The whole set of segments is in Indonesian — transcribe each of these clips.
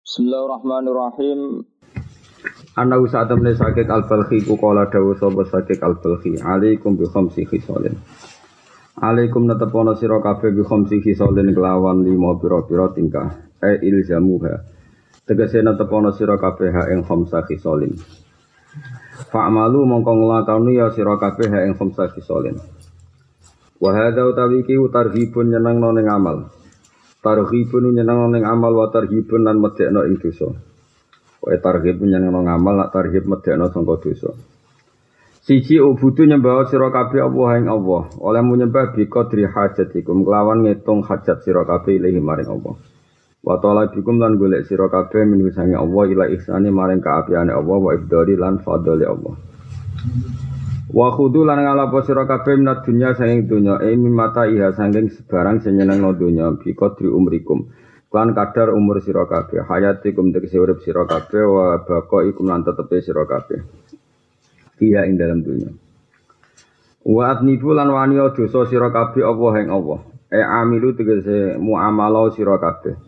Bismillahirrahmanirrahim. Ana usa temne sakit al-balhi ku kala dawuh sapa sakit al-balhi alaikum bi khamsi khisalin. Alaikum natepono sira kabeh bi khamsi khisalin kelawan lima pira-pira tingkah e ilzamuha. Tegese natepono sira kabeh ha ing khamsa khisalin. Fa'malu mongko nglakoni ya sira kabeh ha ing khamsa khisalin. Wa hadza utawi ki tarhibun nyenengno ning amal. Tarhibun nyenengno ning amal wa tarhibun lan medekno ing dosa. Kowe tarhib nyenengno ngamal nak tarhib medekno sangka dosa. Siji ubudu nyembah sira kabeh Allah ing Allah. Oleh menyembah bi qadri hajatikum kelawan ngitung hajat sira kabeh ilahi maring Allah. Wa ta'ala bikum lan golek sira kabeh min sange Allah ila ihsani maring kaapiane Allah wa ibdari lan fadhali Allah. Wa khudu lan ngalapo sira kabeh minat dunya saking dunya e mimata iha saking sebarang sing nyenengno dunya bi qadri umrikum. Kan kadar umur sira kabeh hayatikum tegese urip sira kabeh wa baqaikum lan tetepe sira kabeh. Iya ing dalam dunya. Wa atnibu lan wani dosa sira kabeh Allah ing Allah. E amilu tegese muamalah sira kabeh.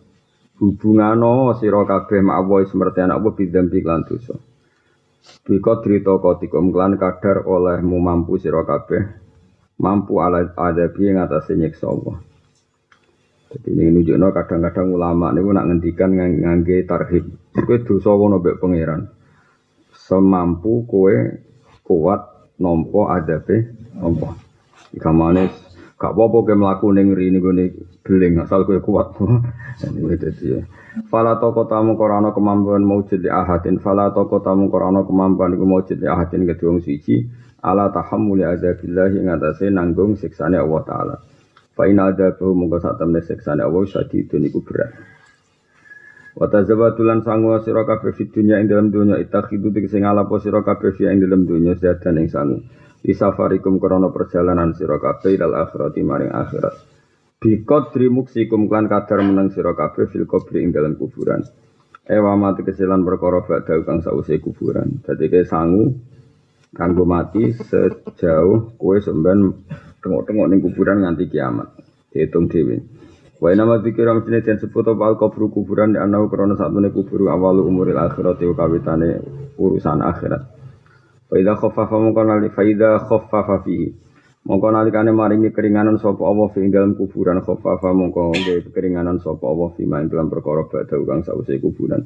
Hubungano sira kabeh Allah semerti anak Allah bidzambi lan dosa. Biko drito kotikum klan kadar olehmu mampu sira kabeh mampu ala adabi ing atase nyiksa Allah. Jadi ini nunjukno kadang-kadang ulama niku nak ngendikan ngangge tarhib. Kowe dosa wono mbek pangeran. Semampu kowe kuat adabe nompo. Ikamane gak apa-apa kowe mlaku ning ngri niku beling asal kowe kuat. Ini dadi ya. Fala toko tamu korano kemampuan maujud li ahadin. Fala toko tamu korano kemampuan iku maujud li ahadin ke wong suci. Ala tahammuli azabillahi ngatasi nanggung siksane Allah Ta'ala. Fa ina adzabahu mongko sak temne siksane Allah syadidun iku berat. Wa tazawatulan sangu sira kabeh fid dunya ing dalam dunya. Itakhidu tegese ngalapo sira kabeh ing dalam dunya sedan ing sangu Isafarikum korona perjalanan sira kabeh ilal akhirati maring akhirat Bikot drimuksikum kan kadar menang sira kabeh fil kubri ing dalam kuburan. Ewa mati kesilan perkara badha kang sause kuburan. Dadi ke sangu kanggo mati sejauh kue semben tengok-tengok ning kuburan nganti kiamat. Dihitung dhewe. Wa nama zikir amsine den sebut apa al kubur kuburan di anau krana satune kubur awal umuril akhirat wa kawitane urusan akhirat. Fa idza khaffafa mongko nali fa idza khaffafa fihi Mongko nalikane maringi keringanan sapa Allah fi dalam kuburan khaffafa mongko nggih keringanan sapa Allah fi main dalam perkara badha kang sause kuburan.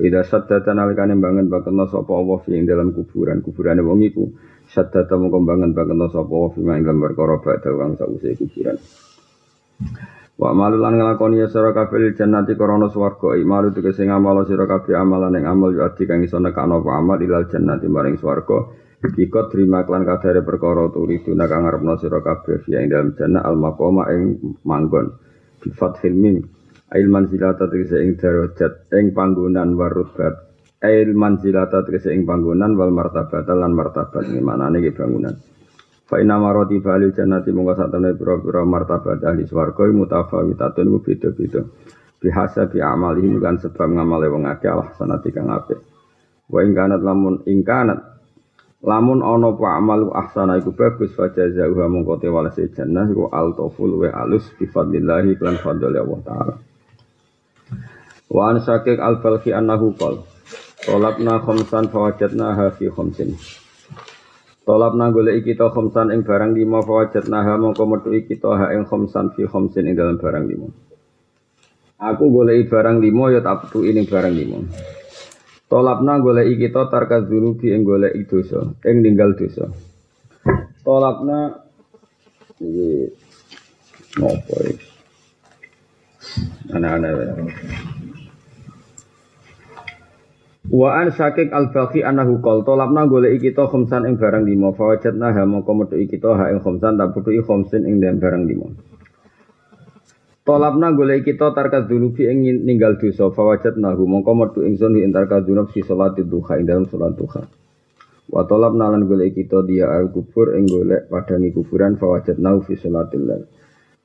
Ida saddata nalikane bangen bakena sapa Allah fi dalam kuburan kuburane wong iku saddata mongko bangen bakena sapa Allah fi main dalam perkara badha kang sause kuburan. Wa malu lan nglakoni sira kabeh jannati krana swarga imalu tegese ngamal sira kabeh amalan ing amal yo adi kang iso nekano apa amal ilal jannati maring swarga Biko terima klan kadare perkara turi duna kang ngarepno sira kabeh ya ing dalam jannah al maqama ing manggon. Bi fathil mim ail manzilata tegese ing darajat ing panggonan warubat. Ail manzilata tegese ing panggonan wal martabat lan martabat iki manane iki bangunan. Fa inna marati balil jannati mongko satene pira-pira martabat ahli swarga mutafawitatun ku beda-beda. Bihasa bi amali kan sebab ngamale wong akeh Allah sanati kang apik. Wa ing kanat lamun ing kanat Lamun ana apa amalu ahsana iku bagus fa jazaa'uha mongko te walase jannah iku altoful wa alus bi fadlillahi lan fadli Allah taala. Wa an syakik al balhi annahu qol Tolapna khamsan fawajadna ha fi khamsin. Tolapna golek kita khamsan ing barang lima fawajadna ha mongko metu kita ha ing khamsan fi khamsin ing dalam barang lima. Aku golek barang lima ya tak petu ing barang lima. Tolapna golek kita tarka zunubi ing golek dosa, ing ninggal dosa. Tolapna iki nopo iki? Anak-anak. Wa an syakik al baqi anahu qol tolapna golek kita khamsan ing barang lima fawajatna ha mongko metu kita ha ing khamsan tak putu khamsin ing barang lima. Tolapna golek kita tarka dunubi ing ninggal dosa fawajat nahu mongko metu ingsun ing tarka dunub si salat duha ing dalam salat duha. Wa tolapna lan golek kita dia al kubur ing golek padangi kuburan fawajat nahu fi salatil lail.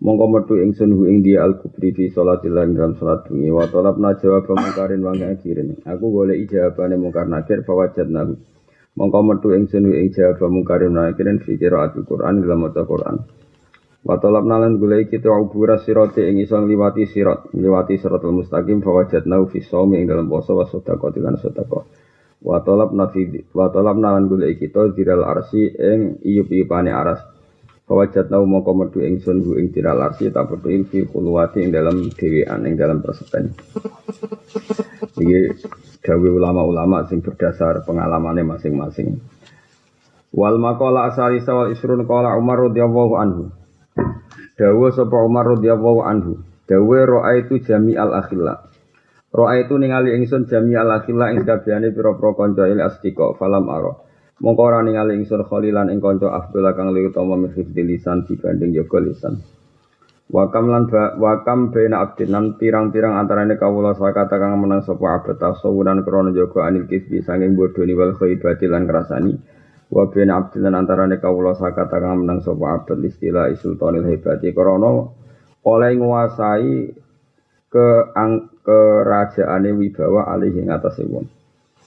Mongko metu ingsun hu ing dia al kubri fi salatil lail dalam salat bengi. Wa tolapna jawab mungkarin wa akirin. Aku golek jawabane mungkar nakir fawajat nahu. Mongko metu ingsun hu ing jawab mungkarin wa akirin fi qiraatul Quran dalam maca Quran. Wa talab nalan golek kita ubura sirate ing iso ngliwati sirat, ngliwati siratal mustaqim fa wajadna fi shaumi ing dalam poso wa sedekah lan sedekah. Wa talab nafi wa talab nalan golek kita diral arsi ing iyup-iyupane aras. Fa wajadna mongko metu ingsun hu ing diral arsi ta petu ing fi khulwati ing dalam dhewean ing dalam persepen. Iki dawe ulama-ulama sing berdasar pengalamannya masing-masing. Wal maqala asali sawal isrun qala Umar radhiyallahu anhu. Dawa sapa Umar radhiyallahu anhu. Dawa ra'aitu jami al akhilla. Ra'aitu ningali ingsun jami al akhilla ing kabehane pira-pira kanca il astika falam ara. Mongko ora ningali ingsun khalilan ing kanca afdal kang luwih utama min lisan dibanding yoga lisan. Wakam lan ba, wakam bena abdin lan pirang-pirang antarane kawula sakata kang menang sapa abad tasawuran krana jaga anil kisbi sanging bodoni wal khaibati lan krasani. Wa bin abdilan antarane kawula sakata kang menang sapa abad istilah sultanil hebati krana oleh nguasai ke ang, kerajaane wibawa alih ing atase wong.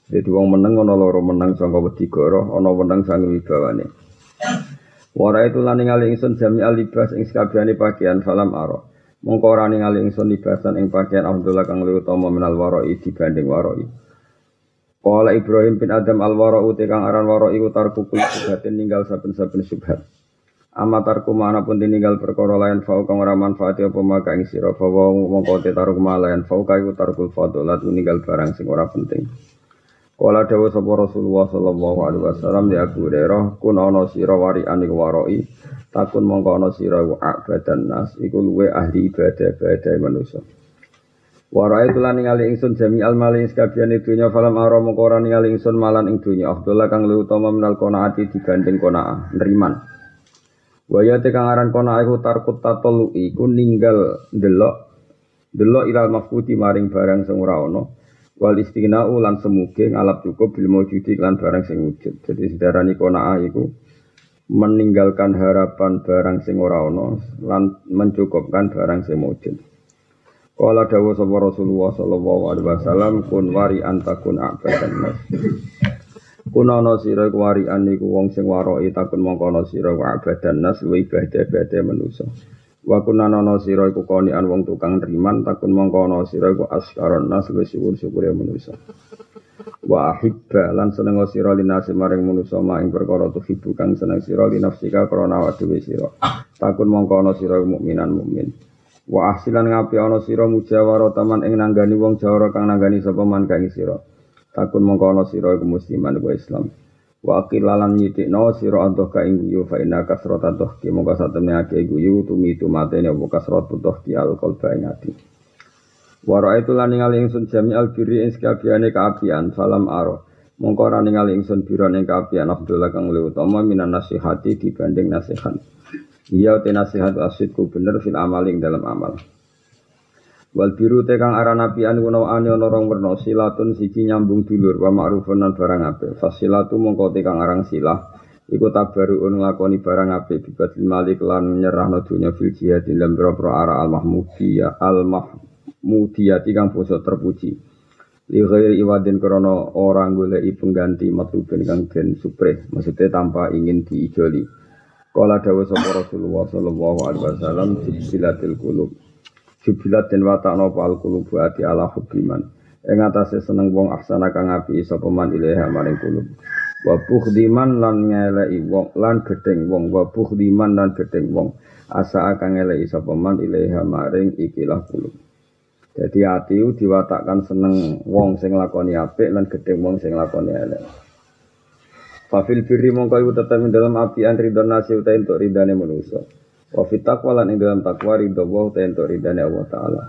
Dadi wong meneng ana loro meneng saka wedigara, ana meneng sange wibawane. Wara itu lan ningali ingsun jami alibas ing sakabehane pakaian falam aro. Mongko ora ningali ingsun libasan ing pakaian Abdullah kang luwih utama minal warai dibanding warai. Kala Ibrahim bin Adam al-wara uti kang aran wara iku tarku kul subhatin ninggal saben-saben subhat. Ama tarku mana pun ditinggal perkara lain fau kang ora manfaati apa maka ing sira fa mongko te tarku lain fau ka iku tarkul fadalat ninggal barang sing ora penting. Kala dawuh sapa Rasulullah sallallahu alaihi wasallam di Abu Hurairah kun ana sira warian iku warai takun mongko ana sira iku abadan nas iku luwe ahli ibadah-ibadah manusia. Warai tulan ningali ingsun jami al mali sekabian dunya falam ara mongko ora ningali ingsun malan ing dunya Abdullah kang luwih utama minal qanaati dibanding qanaah neriman. Waya te kang aran qanaah iku tarkut tatolu iku ninggal delok delok ilal mafkuti maring barang sing ora. Wal istighna ulan semuge ngalap cukup bil maujudi lan barang sing wujud. Jadi sedarani qanaah iku meninggalkan harapan barang sing ora ana lan mencukupkan barang sing wujud. Kala dawa sapa Rasulullah sallallahu alaihi wasallam kun wari antakun abadan nas. Kun ana sira iku warian niku wong sing waroki takun mongko ana sira abadan nas wa ibadah-ibadah manusa. Wa kun ana sira iku konian wong tukang riman takun mongko ana sira iku askaron nas wis syukur-syukure manusa. Wa ahibba lan seneng sira linase maring manusa ma ing perkara tuhibu kang seneng sira linafsika krana dhewe sira. Takun mongko ana sira mukminan mukmin. Wa ahsilan ngapi ana sira mujawara taman ing nanggani wong jawara kang nanggani sapa man kang sira. Takun mongko ana sira iku musliman iku Islam. Wa aqilalan nyitikno sira antuh ka ing guyu fa inna kasrata tuhki mongko satemene ake guyu tumi tumatene apa kasratu tuhki al qalba ing ati. Wa ra'aitu lan ningali ingsun jami al birri ing sekabiane kaapian salam aro. Mongko ora ningali ingsun biro ning kaapian Abdullah kang luwih utama minan nasihati dibanding nasihat. Iya te nasihat asidku bener fil amaling dalam amal. Wal biru te kang aran apian kuno ane ana rong werna silatun siji nyambung dulur wa ma'rufun lan barang apik. Fasilatu mongko te kang aran silah iku tabaruun nglakoni barang apik bibatil malik lan nyerahno dunya fil jihad dalam boro ara al mahmudiyah al mahmudiyah kang basa terpuji. Li iwadin krana orang goleki pengganti matlubin kang den supre, maksudnya tanpa ingin diijoli. Kala dawa sapa Rasulullah sallallahu alaihi wasallam jubilatil qulub. Jubilat den watakno pal qulub ati ala hubbiman. Ing atase seneng wong aksana kang api sapa man ilaha maring qulub. Wa bukhdiman lan ngeleki wong lan gedeng wong wa bukhdiman lan gedeng wong. Asa kang ngeleki sapa man ilaha maring ikilah qulub. Jadi hati diwatakkan seneng wong sing lakoni apik lan gedeng wong sing lakoni elek. Fafil birri mongko iku tetep ing dalam api an ridho nasi uta entuk ridane manusa. Wa fit taqwa lan ing dalam takwa ridho wa uta entuk ridane Allah taala.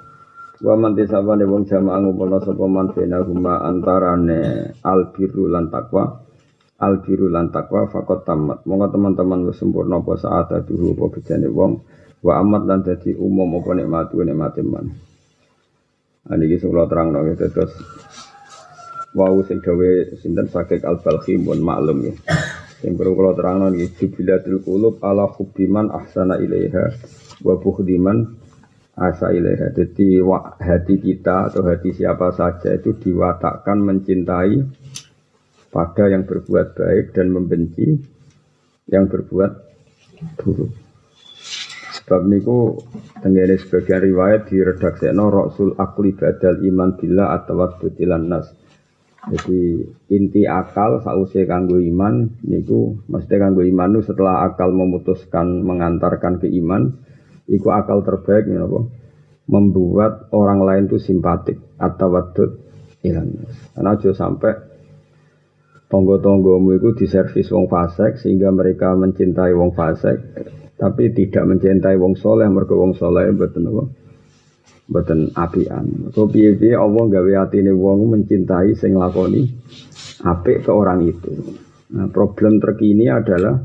Wa man tisabane wong jamaah ngumpulna sapa man bena huma antarane al birru lan takwa. Al birru lan takwa fakot tamat. Monggo teman-teman wis sempurna apa saat dulu apa bejane wong. Wa amat lan dadi umum apa nikmatu nikmate man. Ani iki sing terang nang terus wau sing gawe sinten sakit al balhi pun maklum ya. Sing perlu kula terangno iki jubilatul qulub ala hubbiman ahsana ilaiha wa bukhdiman asa ilaiha. Jadi hati kita atau hati siapa saja itu diwatakkan mencintai pada yang berbuat baik dan membenci yang berbuat buruk. Sebab niku tenggene sebagian riwayat diredaksekno Rasul akli badal iman bila atau ilan nas. Jadi inti akal sause kanggo iman niku mesti kanggo iman itu setelah akal memutuskan mengantarkan ke iman iku akal terbaik napa membuat orang lain itu simpatik atau wadud ilan. Karena aja sampai tonggo-tonggomu itu diservis wong fasek sehingga mereka mencintai wong fasek tapi tidak mencintai wong soleh mergo wong soleh betul apa Mboten apian. So piye-piye Allah gawe atine wong mencintai sing lakoni apik ke orang itu. Nah, problem terkini adalah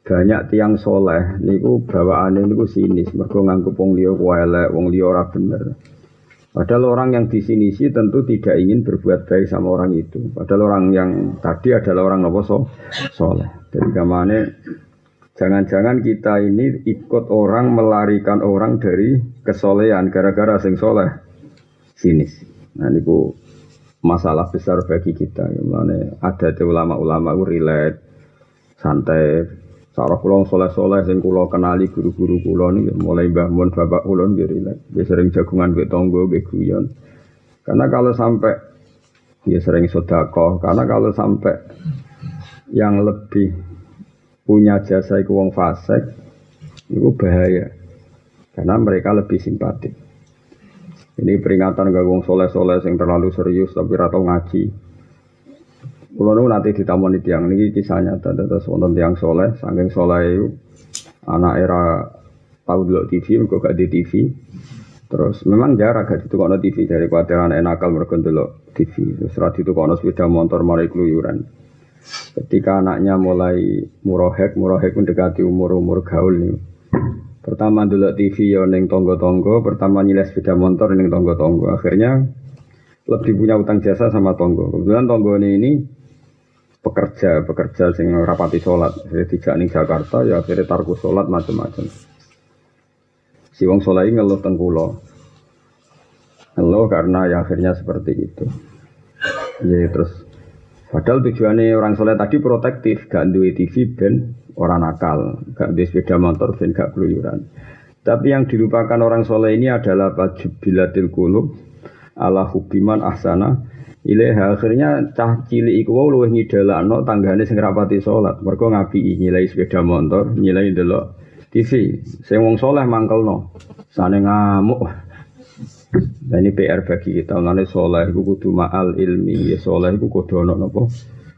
banyak tiang soleh niku bawaane niku sinis mergo nganggep wong liya elek, wong liya ora bener. Padahal orang yang di sini sih tentu tidak ingin berbuat baik sama orang itu. Padahal orang yang tadi adalah orang nopo so, soleh. Jadi ke mana Jangan-jangan kita ini ikut orang melarikan orang dari kesolehan gara-gara sing soleh sinis. Nah ini masalah besar bagi kita. Mana ada ulama-ulama relate, santai. Sarah kulon soleh-soleh sing kulo kenali guru-guru kulo nih mulai bangun bapak kulo nih relate. Dia sering jagungan be tonggo be guyon. Karena kalau sampai dia sering sodakoh. Karena kalau sampai yang lebih punya jasa iku wong fasik itu bahaya karena mereka lebih simpatik ini peringatan ke wong soleh-soleh yang terlalu serius tapi ratau ngaji Kulo nu nanti ditamoni tiang ini kisah nyata terus wonten tiang soleh, saking soleh itu anak era tahu dulu TV, mereka gak di TV. Terus memang jarak gak itu kono TV dari khawatir anak nakal mereka dulu TV. Terus itu kono sepeda motor mari keluyuran. Ketika anaknya mulai murohek, murohek mendekati umur-umur gaul nih. Pertama dulu TV ya neng tonggo-tonggo, pertama nyiles sepeda motor neng tonggo-tonggo. Akhirnya lebih punya utang jasa sama tonggo. Kebetulan tonggo ini, ini pekerja, pekerja sing rapati sholat. Jadi tidak nih Jakarta, ya akhirnya tarku sholat macam-macam. Si wong sholat ini ngeluh tengkulo. Ngeluh karena ya akhirnya seperti itu. Ya terus Padahal tujuannya orang soleh tadi protektif, gak duwe TV ben orang nakal, gak duwe sepeda motor ben gak keluyuran. Tapi yang dilupakan orang soleh ini adalah bilatil kulub ala hubiman ahsana Ilaha akhirnya cah cilik iku wau luwih ngidalakno tanggane sing rapati salat. Mergo ngapi nyilai sepeda motor, nyilai delok TV. Sing wong soleh mangkelno. Sane ngamuk. Nah ini PR bagi kita. Mengenai soleh itu kudu ma'al ilmi. Ya soleh itu kudu nopo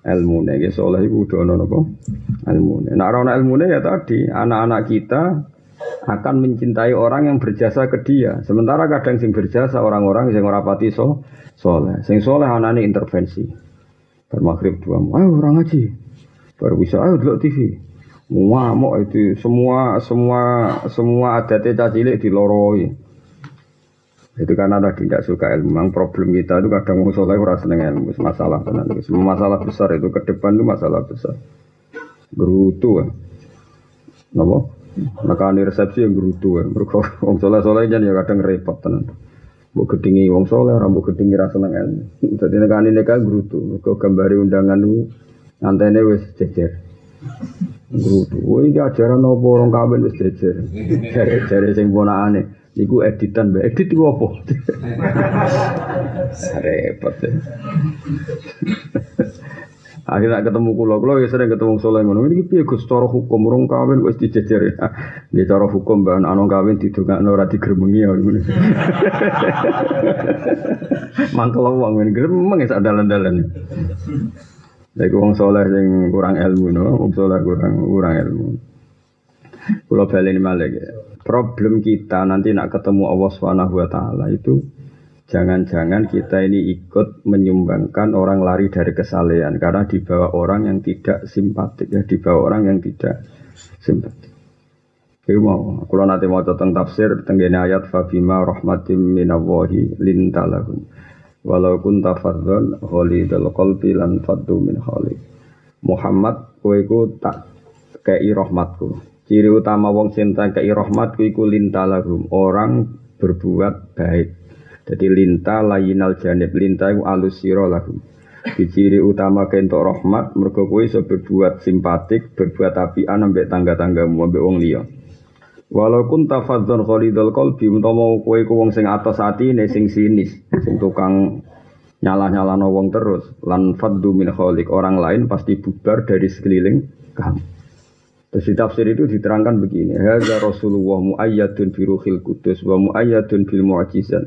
ilmu nih. Ya soleh itu kudu ilmu nih. Nah orang ilmu ya tadi anak-anak kita akan mencintai orang yang berjasa ke dia. Sementara kadang sing berjasa orang-orang yang rapati so soleh. Sing soleh ini intervensi. Bermakrib dua, ayo orang ngaji. Baru bisa, ayo dulu TV. mau itu semua semua semua adatnya cacilik diloroi. Itu karena tadi tidak suka ilmu. Memang problem kita itu kadang mau soleh rasa dengan ilmu. Masalah tenan. Masalah besar itu ke depan itu masalah besar. Gerutu ya. Napa? Nekani resepsi yang gerutu ya. Mereka wong soleh soleh jadi ya kadang repot tenan. Bu gedingi wong soleh, orang bu gedingi rasa seneng ilmu. Jadi nekani neka gerutu. Mereka gambari undangan itu antene wes cecer. Gerutu. Wah ini ajaran apa orang kawin wes cecer. Cari cari sing aneh. Iku editan, mbak edit itu apa? Repot ya. Akhirnya ketemu kulo, kulo ya sering ketemu soleh ngono. Ini piye Gus cara hukum urung kawin wis dijejer ya. Cara hukum mbak anak kawin didongakno ora digermengi ya. Mangkel wong ngene gremeng ya sak dalan-dalan. Lagi wong soleh yang kurang ilmu no, wong soleh kurang kurang ilmu. Kulo baleni malih ya problem kita nanti nak ketemu Allah Subhanahu wa taala itu jangan-jangan kita ini ikut menyumbangkan orang lari dari kesalehan karena dibawa orang yang tidak simpatik ya dibawa orang yang tidak simpatik. Iku mau, kalau nanti mau tentang tafsir tenggene ayat fabima rahmatim minallahi lintalahum. Walau kun tafadzon dal qalbi lan faddu min khali. Muhammad kowe tak kei rahmatku. Ciri utama wong cinta kei rahmat iku linta lahum, orang berbuat baik. Jadi linta layinal janib, linta iku alus siro lahum. Di ciri utama kentok rahmat, mergo kowe iso berbuat simpatik, berbuat apian ambek tangga-tanggamu ambek wong liya. Walaupun tafadzon khalidul qalbi umpama kowe ku wong sing atos atine sing sinis, sing tukang nyalah-nyalano wong terus lan faddu min orang lain pasti bubar dari sekeliling kamu. Terus di tafsir itu diterangkan begini, hadza Rasulullah muayyadun bi ruhil kudus wa muayyadun bil mu'jizat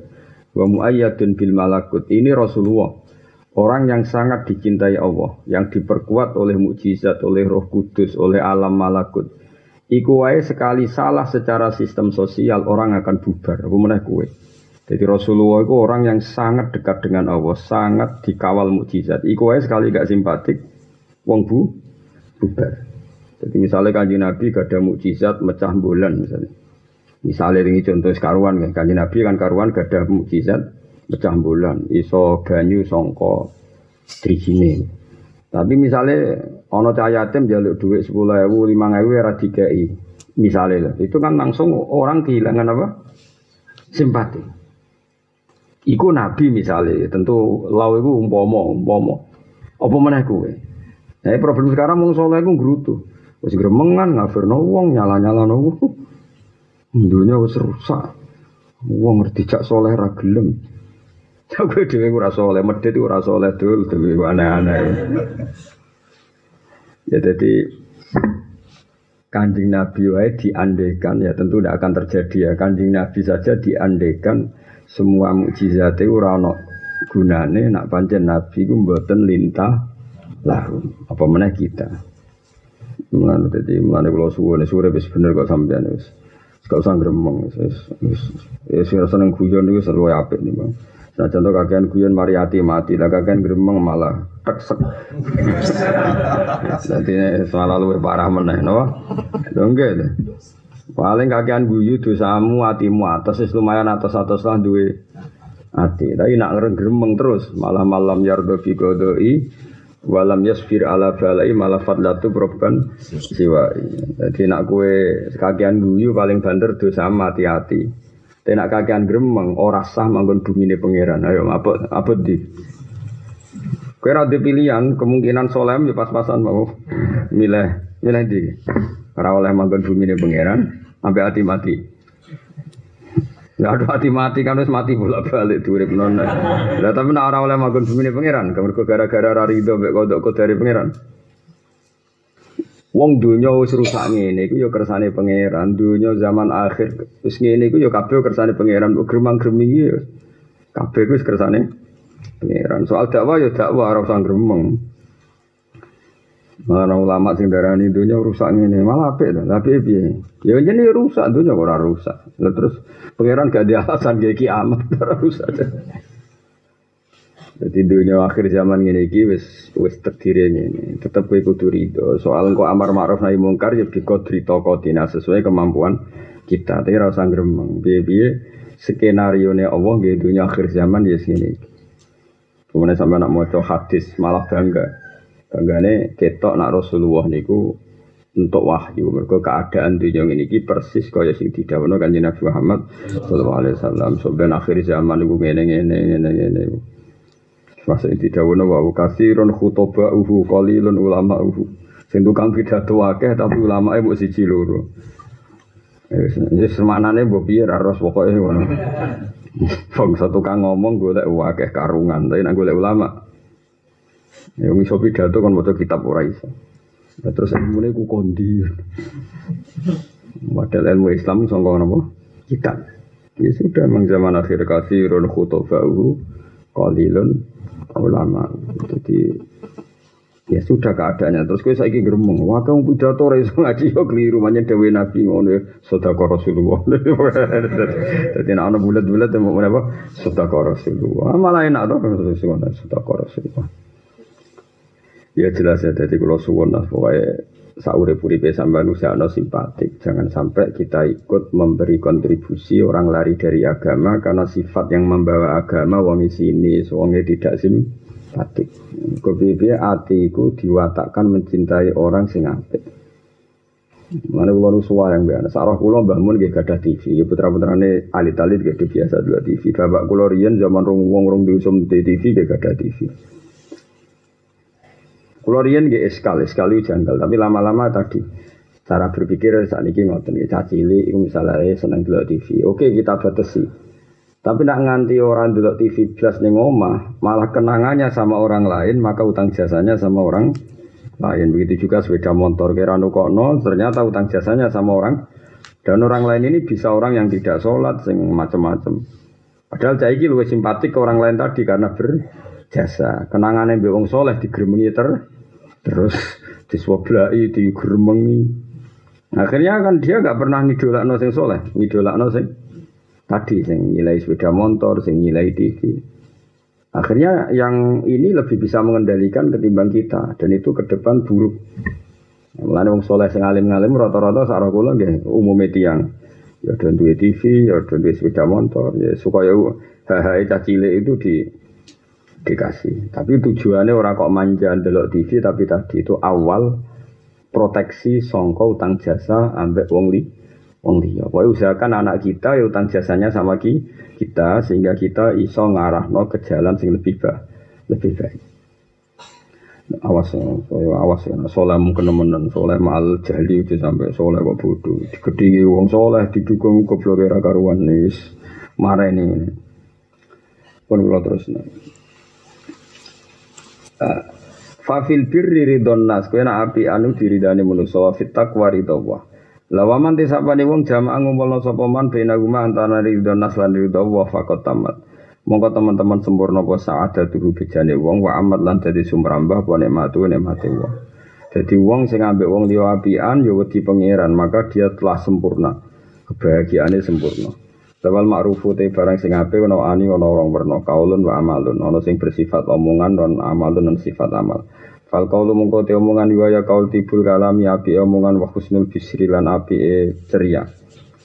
wa muayyadun bil malakut. Ini Rasulullah Orang yang sangat dicintai Allah, yang diperkuat oleh mukjizat, oleh Roh Kudus, oleh alam malakut. Iku wae sekali salah secara sistem sosial orang akan bubar. Apa meneh kue? Jadi Rasulullah itu orang yang sangat dekat dengan Allah, sangat dikawal mukjizat. Iku wae sekali gak simpatik, wong bu bubar. Jadi misalnya kanji Nabi gak ada mukjizat mecah bulan misalnya. Misalnya ini contoh karuan kan, kanji Nabi kan karuan gak ada mukjizat pecah bulan, iso banyu songko trijine. Tapi misalnya ono cahaya tim jaluk duit sepuluh ewu, lima ewu era tiga i, misalnya itu kan langsung orang kehilangan apa? Simpati. Iku nabi misalnya, tentu lau itu umpomo, umpomo. Apa mana kue? Nah, problem sekarang mau soleh itu gerutu. Wis gremengan ngafirno wong nyala-nyala no. Dunia wis rusak. Wong ngerti cak soleh ra gelem. Aku dhewe ora saleh, medhit ora saleh dul, dhewe aneh-aneh. Ya jadi kanjeng Nabi wae diandekan ya tentu tidak akan terjadi ya kanjeng Nabi saja diandekan semua mukjizat itu ora ono gunane nak pancen Nabi ku mboten lintah lahu apa mana kita mulane dadi mulane kula suwune sore wis bener kok sampean wis gak usah gremeng wis wis wis seneng guyon niku seru apik nih Bang Nah contoh kakean guyon mari hati mati, lah kakean gremeng malah teksek. Jadi malah luwih parah meneh, no? Dongge deh. Paling kakean guyu dosamu hatimu atas wis lumayan atas-atas lah duwe hati. Tapi nak ngereng gremeng terus, malah malam yardo fi godoi walam yasfir ala balai malah fadlatu probkan siwai. Jadi nak kue kakean guyu paling banter dosamu hati-hati. Tenak kakean gremeng ora sah manggon bumine pangeran. Ayo apa apa di? Kowe ora pilihan, kemungkinan solem ya pas-pasan mau milih milih di. Ora oleh manggon bumine pangeran sampai hati mati. Gak ada hati mati kan wis mati bolak balik urip non. Lah tapi nek ora oleh manggon bumine pangeran, gara-gara ra rido mek kodok dari pangeran. Wong dunya wis rusak ngene iku ya kersane pangeran. Dunya zaman akhir wis ngene iku ya kabeh kersane pangeran. Gremang-greming ya kabeh wis kersane pangeran. Soal dakwah ya dakwah ora usah gremeng. Malah ulama sing darani dunya rusak ngene, malah apik to. Tapi piye? Ya jenenge rusak dunya ora rusak. Lah terus pangeran gak ada alasan kayak kiamat ora rusak. Jadi dunia akhir zaman ini iki wis wis terdiri ini. Tetap kowe kudu rido. Soal kok amar ma'ruf nahi mungkar ya rito kotina sesuai kemampuan kita. Tapi rasa gremeng. Biye-biye skenario ne Allah di dunia akhir zaman ya sini. Kemudian sampai nak mau hadis malah bangga. Banggane ketok nak Rasulullah niku untuk wahyu mereka keadaan dunia ini ki persis kaya sing didhawuhna kanjeng Nabi Muhammad sallallahu alaihi wasallam. Sampai akhir zaman niku ngene ngene ngene ngene. Masa ini tidak wuna wa kasirun khutoba uhu qalilun ulama uhu. Sing tukang pidato akeh tapi ulama e mbok siji loro. Wis semaknane mbok piye ra ros pokoke satu kang ngomong golek akeh karungan, tapi nek golek ulama. Ya iso pidato kan maca kitab ora iso. Nah, terus ilmune ku kondi. Model ilmu Islam sangka napa? Kitab. Ya sudah memang zaman akhir kasirun khutoba uhu qalilun ulama. Jadi ya sudah keadaannya. Terus gue saiki gremeng, wah kamu pidato ra iso ngaji yo keliru manya dewe Nabi ngono ya, sedekah Rasulullah. Jadi nek ana bulat-bulat mau apa? Sedekah Rasulullah. Malah enak to sedekah Rasulullah. Ya jelas ya, jadi kalau suwon lah pokoknya saure puripe sampai no simpatik. Jangan sampai kita ikut memberi kontribusi orang lari dari agama karena sifat yang membawa agama wong sini, wonge tidak simpatik. Kepiye atiku diwatakkan mencintai orang sing apik. Mana kula nu yang biasa. Sarah Mbah Mun nggih gadah TV. Ya putra-putrane alit-alit nggih biasa dua TV. Bapak kula riyen zaman rong wong rong diusum TV nggih gadah TV. Kulo riyen nggih eskal, eskal itu janggal, tapi lama-lama tadi Cara berpikir saat ini ngoten ya cacili itu misalnya seneng dulu TV. Oke kita batasi. Tapi nak nganti orang dulu TV plus nih omah, malah kenangannya sama orang lain, maka utang jasanya sama orang lain. Begitu juga sepeda motor kira nukokno, ternyata utang jasanya sama orang dan orang lain ini bisa orang yang tidak sholat, sing macam-macam. Padahal saya ini lebih simpatik ke orang lain tadi karena berjasa. Kenangannya bewong soleh digeremengi ter, terus diswoblai, digeremengi. Akhirnya kan dia nggak pernah ngidolakno sing soleh, ngidolakno sing tadi sing nilai sepeda motor, sing nilai TV. Akhirnya yang ini lebih bisa mengendalikan ketimbang kita dan itu ke depan buruk. Mulane wong soleh sing alim-alim rata-rata sarah kula nggih umume tiyang. Ya dan duwe TV, ya dan duwe sepeda motor, ya supaya hal-hal cilik itu di dikasih. Tapi tujuannya orang kok manja delok TV tapi tadi itu awal proteksi songko utang jasa ambek wong li wong liya. Pokoke usahakan anak kita ya utang jasanya sama ki, kita sehingga kita iso ngarahno ke jalan sing lebih baik, lebih baik. Awas ya, awas ya, soleh mungkin temenan, soleh mal jahli itu sampai soleh kok bodoh. Digedingi wong soleh didukung goblok era karuan nis, marah ini. Pun kalau terus nih. Fafil birri ridon nas kowe api anu diridani manusa wa fit taqwa ridha Lawaman tisapane wong jamaah ngumpulna sapa man bena guma antara ridon nas lan ridha wa faqat tamat. Monggo teman-teman sempurna apa saada tuhu bejane wong wa amat lan dadi sumber ambah apa nikmatu nikmate wong. Jadi wong sing ambek wong liya apian ya wedi pangeran, maka dia telah sempurna. Kebahagiaannya sempurna. Lawal ma'rufu te barang sing apik ana ani ana orang werna kaulun wa amalun ana sing bersifat omongan dan amalun dan sifat amal. Fal kaulu mungko te omongan wa ya kaul tibul kalami api omongan wa husnul bisri lan api e ceria.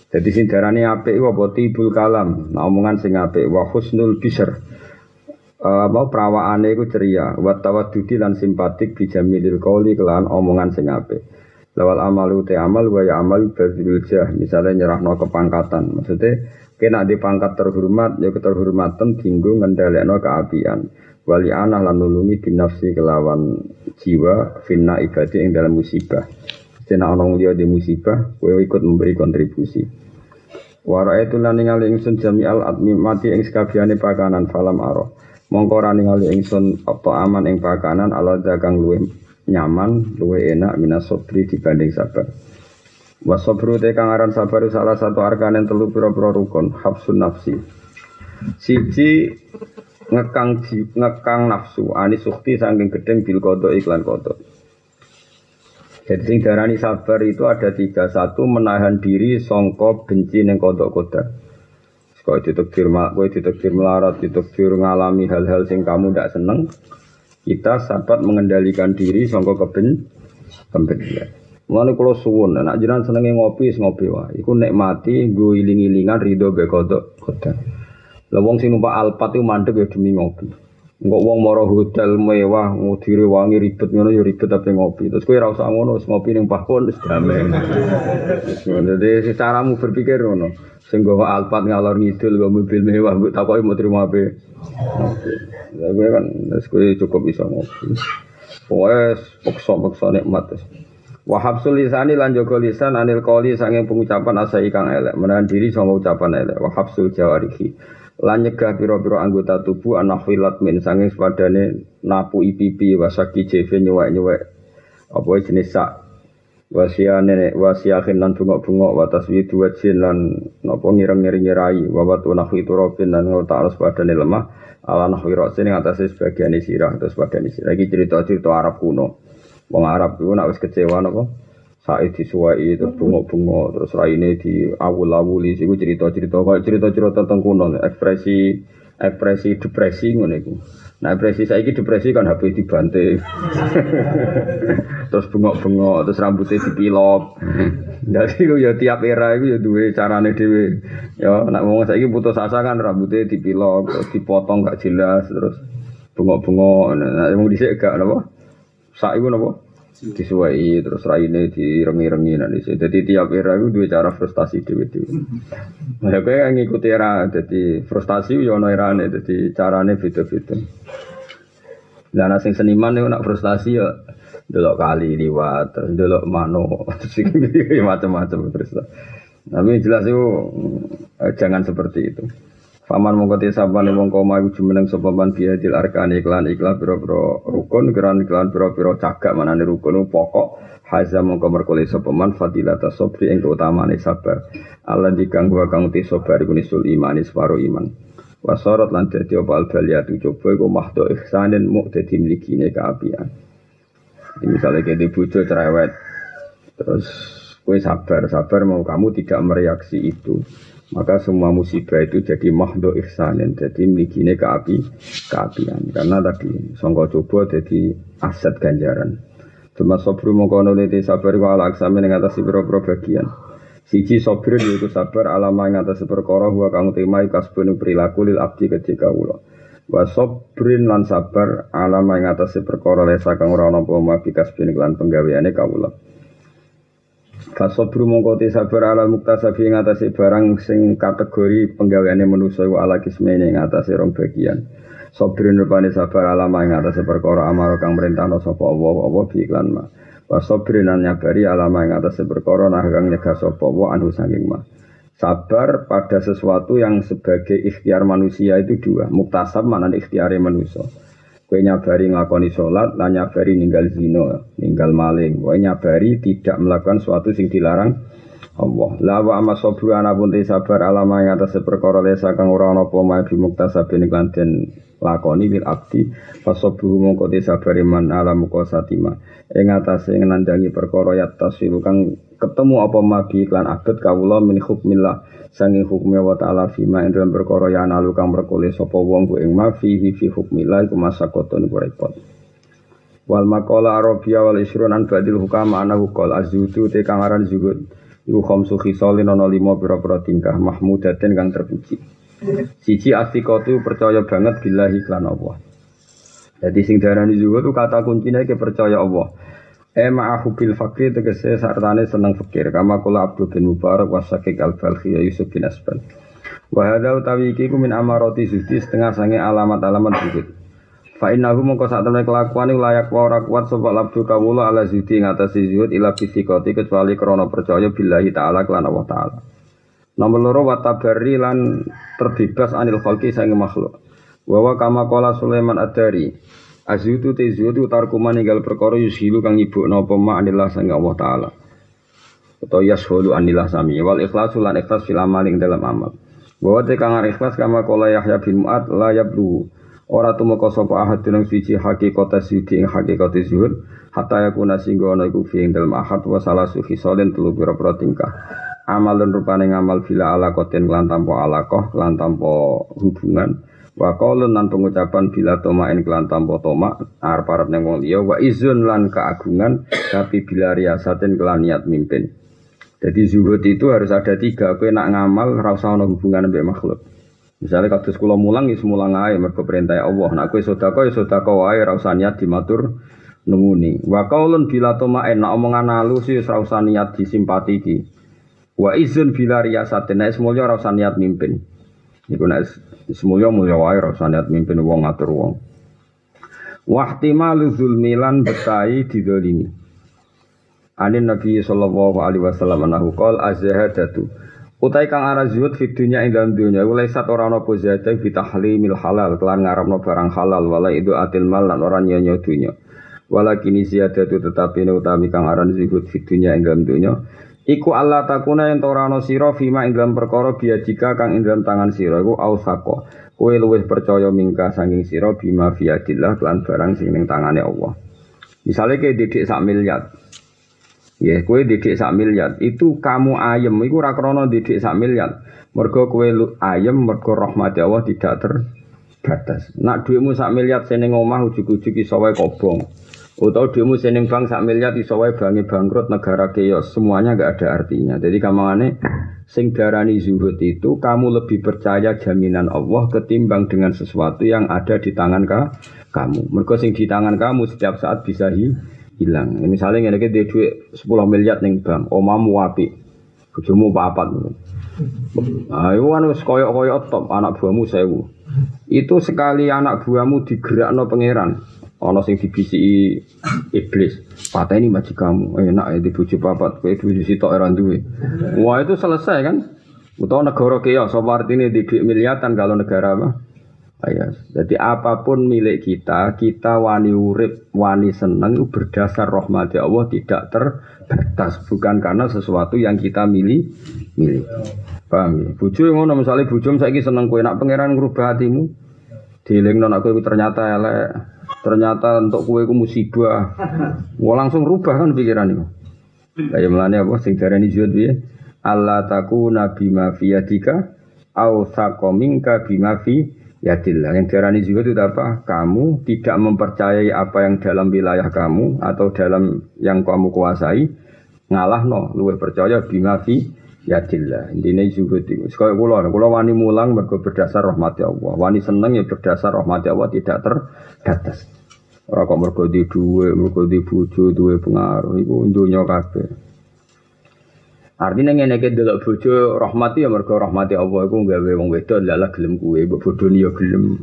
Jadi sing darane apik apa tibul kalam, nah omongan sing apik wa husnul bisr. Uh, mau perawaane iku ceria, wa tawaddudi lan simpatik bijamilil qauli kelan omongan sing apik. Lawal amalu te amal wa ya amal jah, misalnya nyerahno kepangkatan. Maksudnya Kena di pangkat terhormat, ya keterhormatan tinggu ngendalekno keapian. Wali ana lan nulungi binafsi kelawan jiwa finna ibadi yang dalam musibah. Sena onong dia di musibah, kowe ikut memberi kontribusi. Wara itu lan ningali ingsun jami al admi mati ing sekabiane pakanan falam aro. Mongko ora ningali ingsun apa aman ing pakanan ala dagang luwe nyaman, luwe enak minas sobri dibanding sabar. Wasobru te kang aran sabar salah satu arkanen telu pira-pira rukun, hafsun nafsi. Siji ngekang ngekang nafsu, ani sukti saking gedeng bil kodok iklan kodok. Jadi sing darani sabar itu ada tiga. Satu menahan diri songkok benci neng kodok kodok. Kau ditekdir, kau ditekdir melarat, ditekdir ngalami hal-hal sing kamu tidak seneng. Kita sahabat mengendalikan diri songkok keben kebencian. Mulane kula suwun, nek jenengan senenge ngopi, ngopi wae. Iku nikmati nggo iling-ilingan ridho be kodok kodok. Lah wong sing numpak Alphard iku mandek ya demi ngopi. Enggak wong moro hotel mewah, ngudire wangi ribet ngono ya ribet tapi ngopi. Terus kowe ora usah ngono, wis ngopi ning pahkon wis damai. Jadi mu berpikir ngono. Sing gawa Alphard ngalor ngidul gawa mobil mewah, mbok takoki mau terima apa. Ngopi. kan wis kowe cukup bisa ngopi. Wes pokso-pokso nikmat. Terus. Wahabsul lisani lan lisan anil qoli sanging pengucapan asa ikang elek, menahan diri sama ucapan elek. Wahabsul jawarihi lan nyegah pira-pira anggota tubuh anahwilat min sanging sepadane napu ipipi wasaki jeve nyuwek-nyuwek apa jenis sak. Wasia nenek wasia lan bungok-bungok watas widu wajin lan napa ngireng-ngiring nyirai wawat unahwi turobin lan ngotak alus padane lemah. Ala nahwi rosin atasnya sebagian sirah terus padane sirah ini cerita-cerita Arab kuno Wong Arab itu nak wis kecewa napa? Said disuwai terus bunga-bunga terus raine di awul-awuli iku cerita-cerita kaya cerita-cerita tentang kuno ekspresi ekspresi depresi ngono iku. Nah depresi saiki depresi kan HP dibanting. terus bengok-bengok, terus rambutnya dipilok. Jadi ya tiap era itu ya duwe carane dhewe. Ya nak ngomong saiki putus asa kan rambutnya dipilok, terus dipotong gak jelas, terus bengok-bengok. Nah, wong dhisik gak? Sak iku napa? Disuwai terus raine direngi-rengi nanti sih. Jadi tiap era itu dua cara frustasi dewi-dewi. Nah, kowe ngikuti era jadi frustasi yo erane jadi carane beda-beda. Lah ana sing seniman niku nak frustasi ya delok kali liwat, terus delok mano, terus macam-macam terus. Tapi jelas itu eh, jangan seperti itu. Faman mongko te sabane wong koma iku jumeneng sapa man biadil arkani iklan iklan pira-pira rukun keran iklan pira-pira cagak manane rukun pokok haza mongko merkole sapa man fadilata sabri ing utamane sabar. Allah dikanggo kang te sabar iku nisul iman iman. Wasorot lan dadi apa al baliyatu coba iku mahdo ihsanin mu dadi mlikine kaapian. Misalnya kayak bojo cerewet terus kue sabar sabar mau kamu tidak mereaksi itu maka semua musibah itu jadi mahdo ihsanin jadi milikine keapi keapian karena tadi songko coba jadi aset ganjaran. Cuma sobru mengkono lete sabar wa ala aksami yang atas pro bagian. Siji sobru yaitu sabar alama yang atas perkara huwa kamu timai kasbun perilaku lil abdi ketika ulo wa sobrin lan sabar alama yang atas perkara lesa kang ora ana apa mabi kasbun lan penggaweane Fasobru mongko te sabar ala muktasabi ing atase barang sing kategori penggaweane manusa iku ala kismene ing atase rong bagian. Sabrin rupane sabar ala ing atase perkara kang merintahno sapa Allah apa bi iklan ma. Wa sabrin an nyabari ala ing atase perkara nah kang nyegah sapa Allah anu saking ma. Sabar pada sesuatu yang sebagai ikhtiar manusia itu dua. Muktasab mana ikhtiare manusia. Kue nyabari ngakoni sholat, lan nyabari ninggal zino, ninggal maling. Kue nyabari tidak melakukan suatu sing dilarang Allah. Lawa ama sobru pun sabar alama atas perkara lesa kang ora ana apa mae bimuktasabin den lakoni bil abdi fasobru mongko te sabar iman ala muka satima ing atase ngenandangi perkara yattasilu kang ketemu apa magi iklan abad kawula min hukmillah sangi hukumnya wa ta'ala fima ing dalam perkara ya nalu kang merkole sapa wong ku ing ma fihi fi hukmillah iku masakoton iku repot. Wal maqala arabia wal isrun an badil hukama ana qol azudu te kang aran zuhud. Iku khamsu khisalin ana lima pira-pira tingkah mahmudatin kang terpuji. Siji asikotu percaya banget billahi lan Allah. Jadi sing darani zuhud kata kuncinya ke percaya Allah E ma'ahu bil fakir tegese sartane seneng fakir kama kula Abdul bin Mubarak wasakik al ya Yusuf bin Asbal. Wa hadza utawi iki ku min amarati zuhdi setengah sange alamat-alamat zuhud. Fa innahu mongko sak temne kelakuan layak wa ora kuat sapa abdu kawula ala zuhdi ngatasi zuhud ila fisikoti kecuali krana percaya billahi taala kelan Allah taala. Nomor loro wa tabarri lan terbebas anil khalqi sange makhluk. Wa kama qala Sulaiman ad-Dari Azutu te zutu tarku maninggal perkara yushilu kang nyibukno apa ma anillah sang Allah taala. Atau yashulu anillah sami wal ikhlasu lan ikhlas fil amal ing dalam amal. Bahwa te kang ikhlas kama kala Yahya bin Mu'ad la yablu. Ora tumeka sapa ahad dunung siji hakikat siji ing hakikat zuhud hatta yakuna singgo ana iku fi ing dalam ahad wa salasu khisalin telu pira-pira tingkah. Amalun rupane ngamal bila ala koten lan tanpa alakoh lan tanpa hubungan Wa qaulun lan pengucapan bila tomain kelan tanpa toma arep-arep ning wong liya wa izun lan keagungan tapi bila riasatin kelan niat mimpin. Jadi zuhud itu harus ada tiga. Kowe nak ngamal ora usah ana hubungan mbek makhluk. Misalnya kados kula mulang ya mulang ae mergo perintah Allah. Nak kowe sedekah ya sedekah wae ora usah niat dimatur nunguni. Wa qaulun bila tomain nak omongan halus ya ora usah niat disimpati iki. Wa izun bila riasatin nek semuanya ora usah niat mimpin. Iku nek Semuanya mulia wae rasa niat mimpin wong ngatur wong. Wahtimalu zulmilan betai didolimi. Anin Nabi sallallahu alaihi wasallam anahu qol azhadatu. Utai kang arah zuhud fi dunya ing dalam dunya ulai sat ora ana apa zadah fi tahlimil halal kelan ngarepno barang halal wala itu atil mal lan ora nyonya dunya. Walakin ziyadatu tetapi utami kang aran zuhud fi dunya ing dalam dunya Iku Allah takuna yang torano siro fima ing dalam perkara biadika kang ing dalam tangan siro iku ausako. Kue luwih percaya mingka sanging siro bima biadillah kelan barang sing ning tangane Allah. Misalnya kayak didik sak miliar, Ya, kue didik sak miliar, itu kamu ayem, iku rakrono didik sak miliar. Mergo kue ayem, mergo rahmat Allah tidak terbatas. Nak duitmu sak miliar seneng omah ujuk-ujuk iso kobong. Utau demo seneng bank sak miliar iso wae bangi bangkrut negara keos semuanya nggak ada artinya. Jadi kamangane sing darani zuhud itu kamu lebih percaya jaminan Allah ketimbang dengan sesuatu yang ada di tangan ka, kamu. Mergo sing di tangan kamu setiap saat bisa hi, hilang. Misalnya ngene iki duit 10 miliar ning bank, omamu apik. Bojomu papat. Nah, itu kan wis koyok-koyok top anak buahmu sewu. Itu sekali anak buahmu digerakno pangeran Ana sing dibisiki iblis. Pateni majikanmu, enak ya dibujuk papat, kowe bojo sitok ora duwe. Wah, itu selesai kan? Utawa negara keos, apa artinya di miliatan kalau negara apa? Ayas. Jadi apa pun milik kita, kita wani urip, wani seneng itu berdasar rahmat Allah tidak terbatas, bukan karena sesuatu yang kita milih, milih. Paham ya? Bojo ngono misalnya bojo saiki seneng kowe nak pangeran ngrubah hatimu. Dielingno nak kowe ternyata elek, ternyata untuk kowe ku musibah. Wah langsung rubah kan pikiran itu. Kayak melane apa sing darani zuhud piye? Allah takuna bima fi yadika au sakomingka bima fi Yadillah. Yang diarani juga itu apa? Kamu tidak mempercayai apa yang dalam wilayah kamu atau dalam yang kamu kuasai. Ngalah no, luwe percaya bima fi yadillah. Intinya juga itu. Sekali kula, kula wani mulang mergo berdasar rahmat Allah. Wani seneng ya berdasar rahmat Allah tidak terbatas. Ora kok mergo di duwe, mergo di bojo, duwe pengaruh iku dunya kabeh. Artinya ngene iki delok bojo rahmati ya mergo rahmati Allah iku gawe wong wedok lala gelem kuwe, mbok bodoni ya gelem.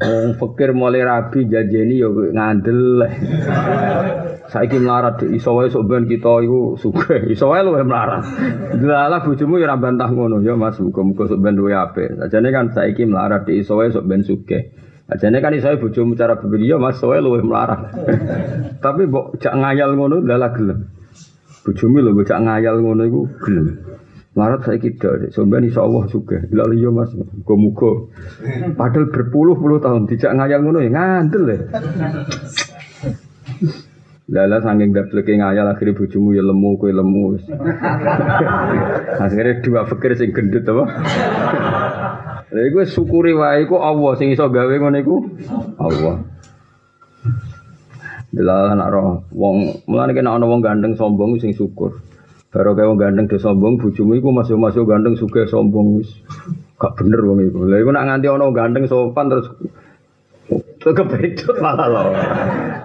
Wong fakir mulai rabi janjeni ya ngandel. Saiki melarat iso wae sok ben kita iku sugih, iso wae luwe melarat. Lala bojomu ya ora bantah ngono ya Mas, muga-muga sok ben duwe apik. Sajane kan saiki melarat iso wae sok ben sugih. Ajane kan iso bojomu cara berpikir ya Mas, wae luwe melarat. Tapi mbok jak ngayal ngono lala gelem. Bojomu lho bocah ngayal ngono iku gelem. Marat saya kita, sampean insya Allah juga. Lalu iya mas, muka-muka. Padahal berpuluh-puluh tahun tidak ngayal ngono ya ngandel ya. Lala saking gableke ngayal akhirnya bojomu ya lemu kue lemu. akhirnya dua fikir sing gendut apa? Lha iku syukuri wae iku Allah sing iso gawe ngono iku Allah. Bila anak roh, wong mulane kena ana wong gandeng sombong sing syukur. Baru kaya wong gandeng do sombong, bojomu masuk-masuk gandeng suka sombong wis. Gak bener wong iku. Lah iku nak nganti ana gandeng sopan terus kepedot malah loh.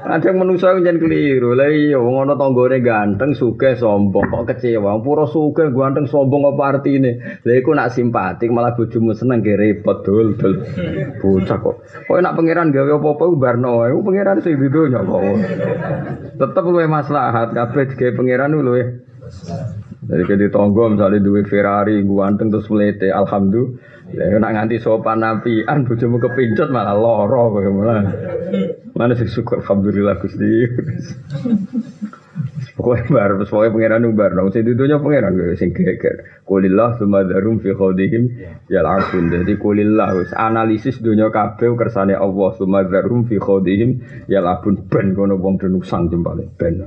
Ada manusia yang jangan keliru. Lah iya wong ana tanggane ganteng suge sombong kok kecewa. Pura suge ganteng sombong apa artine? Lah iku nak simpatik malah bojomu seneng ge repot dul dul. Bocah kok. Kok nak pangeran gawe apa-apa barno wae. Pangeran sing di donya kok. Tetep luwe maslahat kabeh digawe pangeran luwe. Jadi ke tonggo misalnya duwe Ferrari, ganteng terus melete, alhamdulillah. Ya nak nganti sopan nabian bojomu kepincut malah loro kowe malah. Mana sih syukur alhamdulillah Gusti. Pokoknya bar, pokoknya pangeran bar, nong sing dudunya pangeran gue sing geger. Kulillah sumadarum fi khodihim ya langsung. Jadi kulillah wis analisis dunia kabeh kersane Allah sumadarum fi khodihim ya labun ben kono wong denusang jempale ben.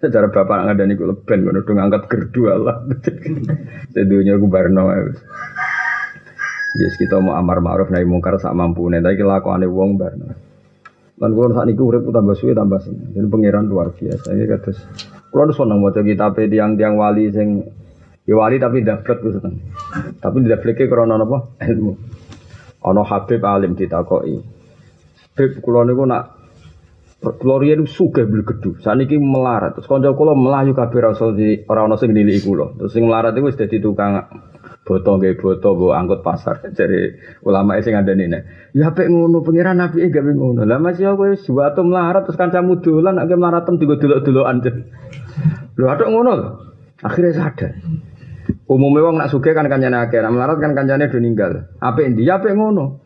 Secara bapak ngadani kulo ben kono dong angkat gerdu Allah. Sedunya gue barno Yes kita mau amar ma'ruf nahi mungkar sak mampu nih, tapi kelakuane wong bar. Lan kula sak niku urip tambah suwe tambah seneng. Jadi pangeran luar biasa. Ini kados kula seneng maca kitab tiang-tiang wali sing ya wali tapi dapat ku seneng. Tapi dapleke krana napa? Ilmu. Ana Habib alim ditakoki. Habib kula niku nak riyen sugih beli gedu. Saniki melarat. Terus kanca kula melayu kabeh rasul di ora ana sing. Terus sing melarat iku wis dadi tukang boto nggih boto go angkut pasar. Jadi ulama sing ngandani nek ya apik ngono pangeran nabi gawe ngono. Lah masih aku wis suatu melarat terus kancamu dolan nek melarat tiga delok-delokan. Lho atok ngono akhirnya sadar. Umumnya wong nak sugih kan kancane akeh nak melarat kan kancane do ninggal. Apik ndi ya apik ngono.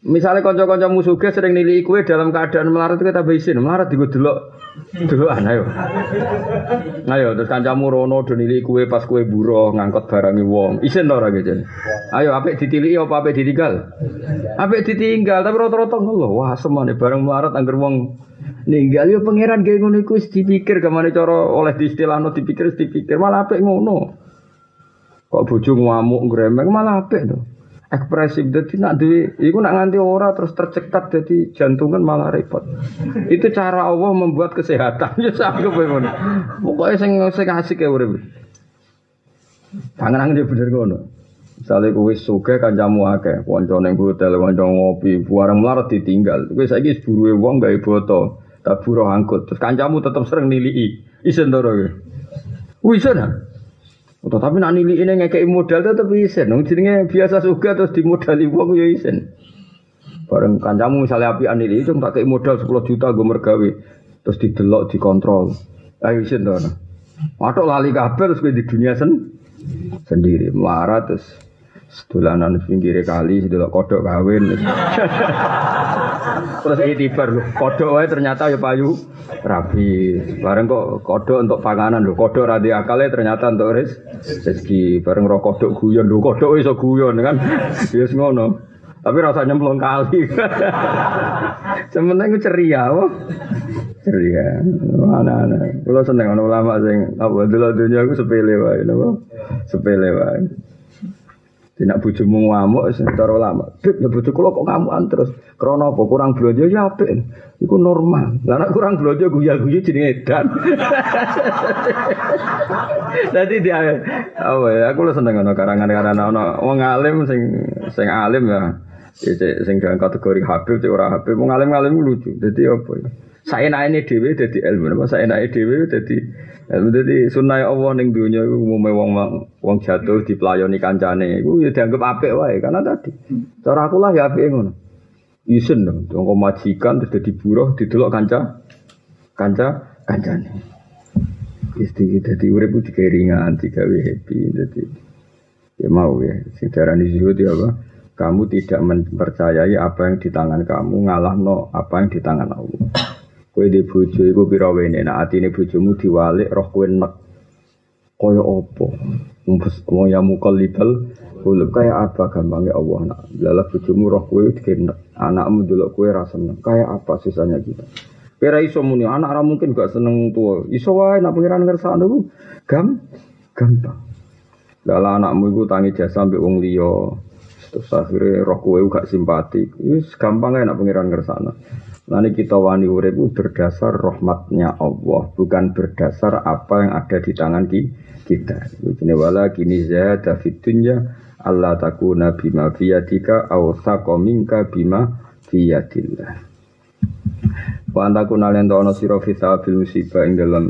Misalnya konco-konco musuhnya sering nilai kue dalam keadaan melarat kita isin, melarat juga dulu dulu ayo. Ayo terus kancamu rono do kue pas kue buruh ngangkut barangi wong. Isin ora gitu. Ayo apik ditiliki apa apik ditinggal? Apik ditinggal tapi rata-rata ngono. Wah semane bareng melarat angger wong ninggal yo pangeran gawe ngono iku dipikir ke mana cara oleh diistilahno dipikir dipikir malah apik ngono. Kok bojo ngamuk gremeng malah apik tuh ekspresif jadi nak duwe iku nak nganti ora terus tercekat jadi jantungan malah repot. Itu cara Allah membuat kesehatan. Ya sanggup ngono. Pokoknya sing sing asik ya urip. Pangeran dia bener ngono. Misalnya kowe suge kancamu akeh. Kanca ning hotel kanca ngopi buareng melarat ditinggal. Kowe saiki buruwe wong gawe boto tak buruh angkut. Terus kancamu tetap sering nilii isen to Wis tapi nak nili ini ngekei modal tetap isen. Nong jenenge biasa suka terus dimodali wong ya isen. Bareng kancamu misalnya api anil itu tak kayak modal 10 juta gue mergawe. Terus didelok, dikontrol. Ayo isin tuh. Waduh lali kabel terus di dunia sen sendiri. Marah terus sedulanan pinggir kali, sedelok kodok kawin. terus itibar loh, kodok wae ternyata ya payu rapi. Bareng kok kodok untuk panganan loh, kodok radi akalnya ternyata untuk res rezeki. Bareng roh kodok guyon loh, kodok iso guyon kan. Yes ngono. Tapi rasanya belum kali. Sementara ceria, wah. Ceria. Mana ana. Kalau seneng ana ulama sing apa dulu dunia aku sepele wae, napa? Sepele wae. Tidak bojomu ngamuk secara ulama. Bib, bojo kula kok ngamukan terus. Krana apa kurang belanja ya apik. Iku normal. Nek kurang belanja guya-guyu jenenge edan. Dadi dia apa ya aku lu seneng ana karangan-karangan ana wong alim sing sing alim ya. Ya sing dalam kategori Habib cek ora Habib wong alim-alim lucu. Dadi apa ya? Ini dewi jadi ilmu, apa saya naik dewi jadi ilmu jadi sunnah Allah neng dunia itu umumnya wong wong jatuh di pelayoni kancane, itu ya dianggap apik wae karena tadi cara aku lah ya apik ngono. Isen dong, dong majikan terus jadi buruh didelok kanca kanca kancane. Jadi urip tiga ringan, tiga happy, jadi ya mau ya. Sing darani ya apa? Kamu tidak mempercayai apa yang di tangan kamu, ngalah no apa yang di tangan Allah. Kue di bojo iku pira wene nek atine bojomu diwalik roh kue nek kaya apa? Wong ya mukallibal kulub kaya apa gampangnya Allah nak. Lala bojomu roh kue dikenek. Anakmu dulu kue rasa seneng. Kaya apa sisanya kita? Kira iso muni anak ra mungkin gak seneng tua. Iso wae nak pengiran ngersakno ku gam gampang. Lala anakmu iku tangi jasa ambek wong liya. Terus akhirnya roh kue gak simpati. Wis gampang ae nak pengiran ngersakno. Nanti kita wani urip berdasar rahmatnya Allah, bukan berdasar apa yang ada di tangan kita. Ini wala kini zahada fit dunya Allah takuna bima fiyadika aw minka bima fiyadillah. Wa antakuna lento ana sira fi musibah ing dalam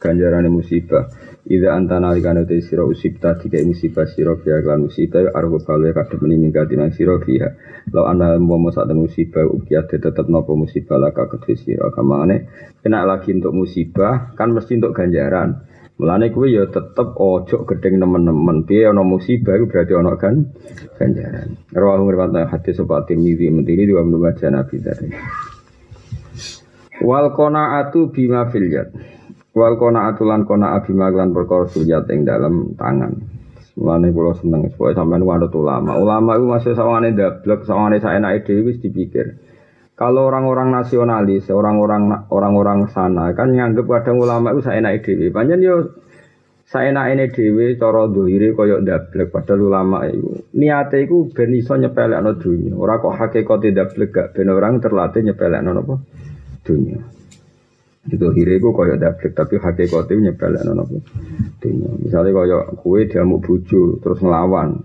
ganjaran musibah. Ida antana alikane te sira usibta tiga musibah sira fiha lan musibah argo kale kadhe meni minggat nang sira fiha. Law ana mau sak musibah ukiat tetep napa musibah laka kedhe sira kamane kena lagi untuk musibah kan mesti untuk ganjaran. Mulane kuwi ya tetep ojo gedeng nemen-nemen. Piye ana musibah iku berarti ana kan ganjaran. Rawahu riwayat hadis sapa Tirmizi mentiri dua membaca Nabi tadi. Wal qanaatu bima fil yad. Wal kona atulan kona abima lan perkara suryat ing dalam tangan. Mulane kula seneng supaya sampean ada ulama. Ulama itu masih sawangane dablek, sawangane saenake dhewe wis dipikir. Kalau orang-orang nasionalis, orang-orang orang-orang sana kan nganggep kadang ulama itu saenake dhewe. Panjen yo saenake dhewe cara dohire kaya dablek padahal ulama itu niate iku ben iso nyepelekno dunya. Ora kok hakikate dablek gak ben orang terlatih nyepelekno napa dunya. Itu hiriku kaya dablek tapi hakikatnya nyebelakno napa. Dunya. Misalnya kaya kue diamuk bojo terus ngelawan.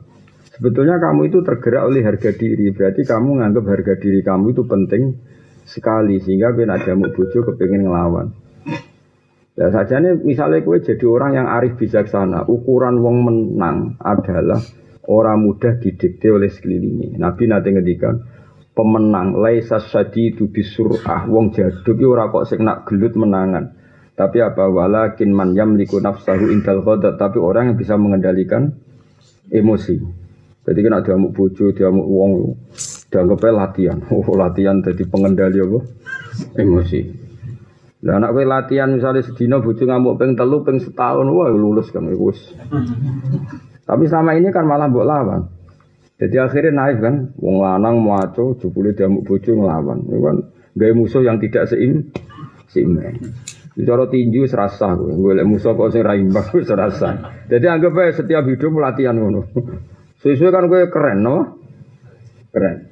Sebetulnya kamu itu tergerak oleh harga diri. Berarti kamu nganggap harga diri kamu itu penting sekali sehingga ben ada mau bojo kepingin ngelawan. Ya saja nih misalnya kue jadi orang yang arif bijaksana, ukuran wong menang adalah orang mudah didikte oleh sekelilingnya. Nabi nanti ngedikan, pemenang. Laisa itu bisurah. Wong jaduk ora kok sing nak gelut menangan. Tapi apa? Walakin man yamliku nafsahu indal ghadab. Tapi orang yang bisa mengendalikan emosi. Jadi kena diamuk bojo diamuk wong dianggap latihan. Oh latihan jadi pengendali apa? Emosi. Lah anak kowe latihan misalnya sedina bojo ngamuk peng telu peng setahun wah lulus kan wis. Tapi selama ini kan malah mbok lawan jadi akhirnya naik kan, wong lanang maco, jebule diamuk bojo ngelawan. Itu kan gaya musuh yang tidak seim seimbang. Cara tinju serasa gue, gue musuh kok sing raimbang gue serasa. Jadi anggap aja setiap hidup latihan ngono. Sesuai kan gue keren, no? Keren.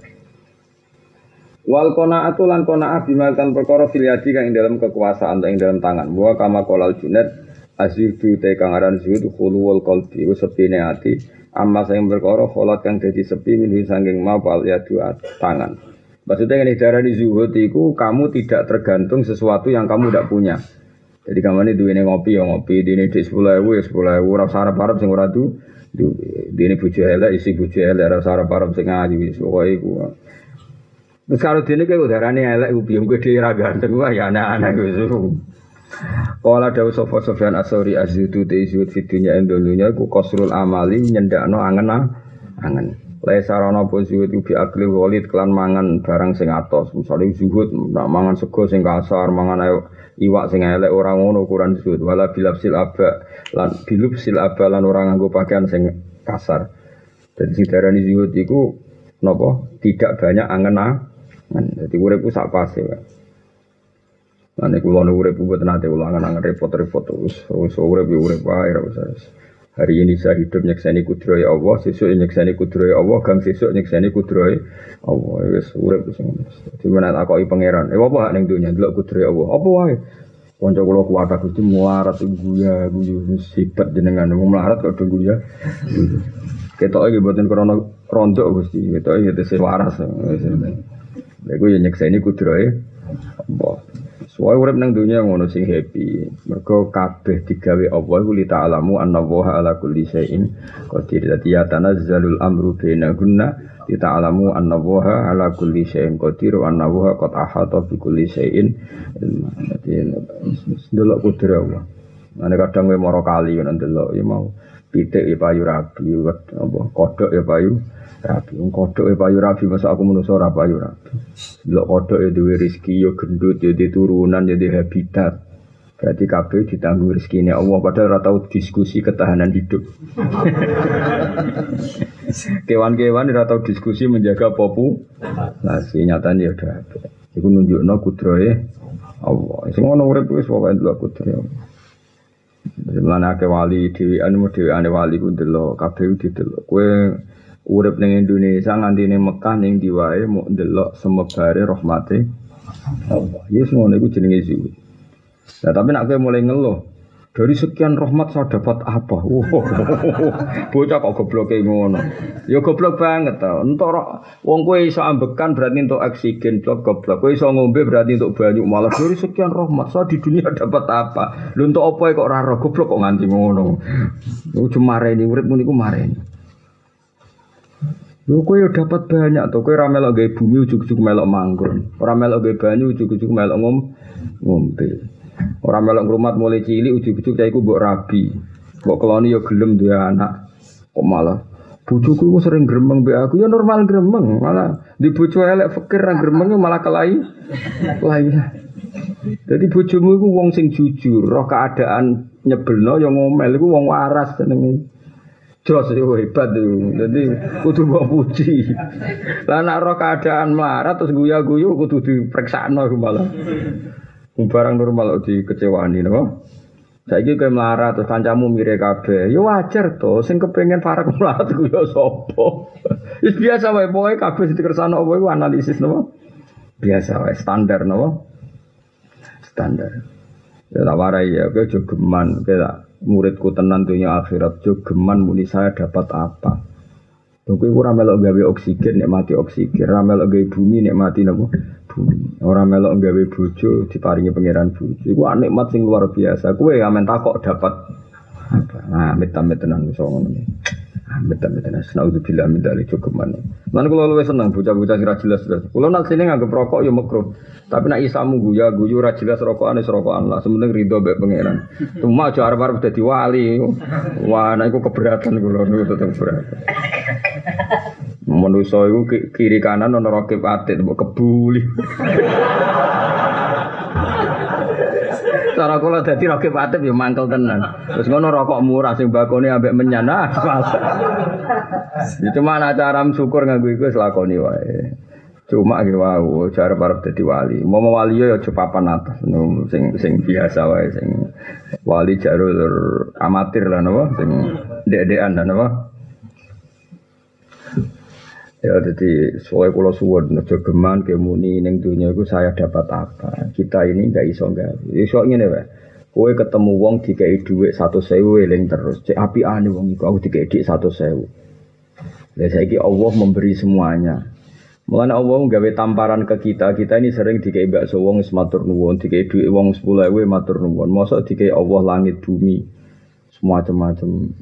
Wal kona atulan kona bima kan perkara filiadi kang dalam kekuasaan yang dalam tangan. Buah kama kolal junet asyudu te kang aran zuhud khulu wal qalbi wa sepine ati amma sing perkara kholat kang dadi sepi minhu sanging mapal ya dua tangan. Maksudnya ini darah di zuhud itu kamu tidak tergantung sesuatu yang kamu tidak punya. Jadi kamu ini duit ngopi ya ngopi ini di sepuluh ewu ya sepuluh ewu. Rasa harap harap sing ora di ini bujuk elek isi bujuk elek. Rasa harap harap sing ngaji pokoknya itu Terus kalau ini kayak udaranya elek, biung gue di ganteng, wah ya aneh-aneh gitu. Kala dawu sapa Sofyan Asori azudu te izud fidunya endonunya ku kosrul amali nyendakno angen angen. Lai sarana apa zuhud ubi akli walid kelan mangan barang sing atos. Misale zuhud nak mangan sego sing kasar, mangan ayo iwak sing elek ora ngono ukuran zuhud. Wala bilapsil aba lan bilupsil aba lan ora nganggo pakaian sing kasar. Jadi sidarani zuhud iku napa? Tidak banyak angen-angen. Jadi urip ku Pak. Nanti kulo nu urip buat nanti ulangan-angan repot-repot terus, terus urip ya urip wae Hari ini saya hidup nyekseni kudroy Allah, sesuk nyekseni kudroy Allah, gang sesuk nyekseni kudroy Allah. Ya wis urip wis ngono. Dadi menawa takoki pangeran, "Eh apa ning donya delok kudroy Allah?" Apa wae? Kanca kula kuat Gusti muarat guya guyu sifat jenengan wong melarat kok guya. Ketok iki mboten krana rontok Gusti, ketok iki tesih waras. Lha iku ya nyekseni kudroy Allah. Soale urip nang dunia ngono sing happy. Mergo kabeh digawe Allah li ta'lamu anna wa ala kulli syai'in qadir. Dadi ya tanazzalul amru bainahunna li ta'lamu anna wa ala kulli syai'in qadir wa anna wa qad ahata bi kulli ilma. Dadi ndelok kudur Allah. Ane kadang kowe mara kali ngono ndelok ya mau pitik ya payu rabi, apa kodhok ya payu rabi. Wong kodhok e payu rabi masa aku manusa ora payu rabi. Lho kodhok e duwe rezeki yo gendut yo turunan yo habitat. Berarti kabeh ditanggung rezekine Allah padahal ora tau diskusi ketahanan hidup. Kewan-kewan ora tau diskusi menjaga populasi nyatane ya udah. Iku nunjukno kudrohe Allah. Sing ngono urip wis pokoke ndelok kudrohe Allah. Mulane akeh wali dhewe anu dhewe ane wali ku ndelok kabeh didelok. Kowe urip ning Indonesia nganti ning Mekah ning diwae mau ndelok semebare rahmate Allah. Yes ngono iku jenenge zuhud. Nah, tapi nak kowe mulai ngeluh, dari sekian rahmat saya dapat apa? Wow, bocah kok goblok ngono. Ya goblok banget tau. Entuk wong kowe iso ambekan berarti untuk oksigen, blok goblok. Kowe iso ngombe berarti untuk banyu. Malah dari sekian rahmat saya di dunia dapat apa? Lu untuk apa kok ora goblok kok nganti ngono. Lu cuma mareni uripmu niku mareni. Kowe yo dapat banyak to, kowe ora melok gawe bumi ujug-ujug melok manggon. Ora melok gawe banyu ujug-ujug melok ngom ngombe. Ora melok ngrumat mulai cilik ujug-ujug cah iku mbok rabi. Mbok keloni yo gelem duwe anak. Kok malah bojoku ku sering gremeng be aku ya normal gremeng, malah di bojo elek fikir ra gremeng malah kelai. Kelai. Jadi bojomu iku wong sing jujur, roh keadaan nyebelno yo ngomel iku wong waras jenenge. Jos itu hebat itu. Jadi kudu mbok puji. Lah nek roh keadaan melarat terus guya-guyu kudu dipreksakno malah. Barang normal dikecewani napa? Saiki kowe melarat terus kancamu mire kabeh. Ya wajar to, sing kepengin parek melarat ku ya sapa. Wis biasa wae pokoke kabeh dikersano apa iku analisis napa? Biasa wae standar napa? Standar. Ya tak warai ya, kowe jogeman, kowe muridku tenan dunia akhirat geman muni saya dapat apa Kowe ora melok gawe oksigen nek mati oksigen, ora melok gawe bumi nek mati napa? Bumi. Ora melok gawe bojo diparingi pangeran bojo. Iku nikmat sing luar biasa. Kowe amen takok dapat apa? Nah, amit-amit tenan iso ngono. Amit tenan. Naudzubillah min dzalik cukup mana. Lan kula luwih seneng bocah-bocah sing jelas jelas. Kula nak sini nganggep rokok ya makruh. Tapi nak isamu guya guyu ora jelas rokokan wis rokokan lah. Sementing ridho mbek pangeran. Cuma aja arep-arep dadi wali. Wah, nek iku keberatan kula niku tetep berat. Manusa iku kiri kanan ana rokep atit mbok kebuli. Cara kula dadi rokep atit ya mangkel tenan. Terus ngono rokok murah sing bakone ambek menyana. Ya cuma ana cara syukur nganggo iku wis lakoni wae. Cuma ki wau cara arep dadi wali. Mau wali ya aja papan atas sing sing biasa wae sing wali jarul amatir lah napa sing dek-dekan lah napa. Ya jadi soalnya kalau suwon geman kemuni neng dunia itu saya dapat apa? Kita ini nggak iso nggak. Iso ini wae. Kowe ketemu wong dikai dhuwit satu sewu eling terus. Cek api ane wong iku aku dikai dhuwit satu sewu. Lah saiki Allah memberi semuanya. Mulane Allah gawe tamparan ke kita, kita ini sering dikai bakso wong wis matur nuwun, dikai dhuwit wong 10.000 matur nuwun. Mosok dikai Allah langit bumi. Semua macam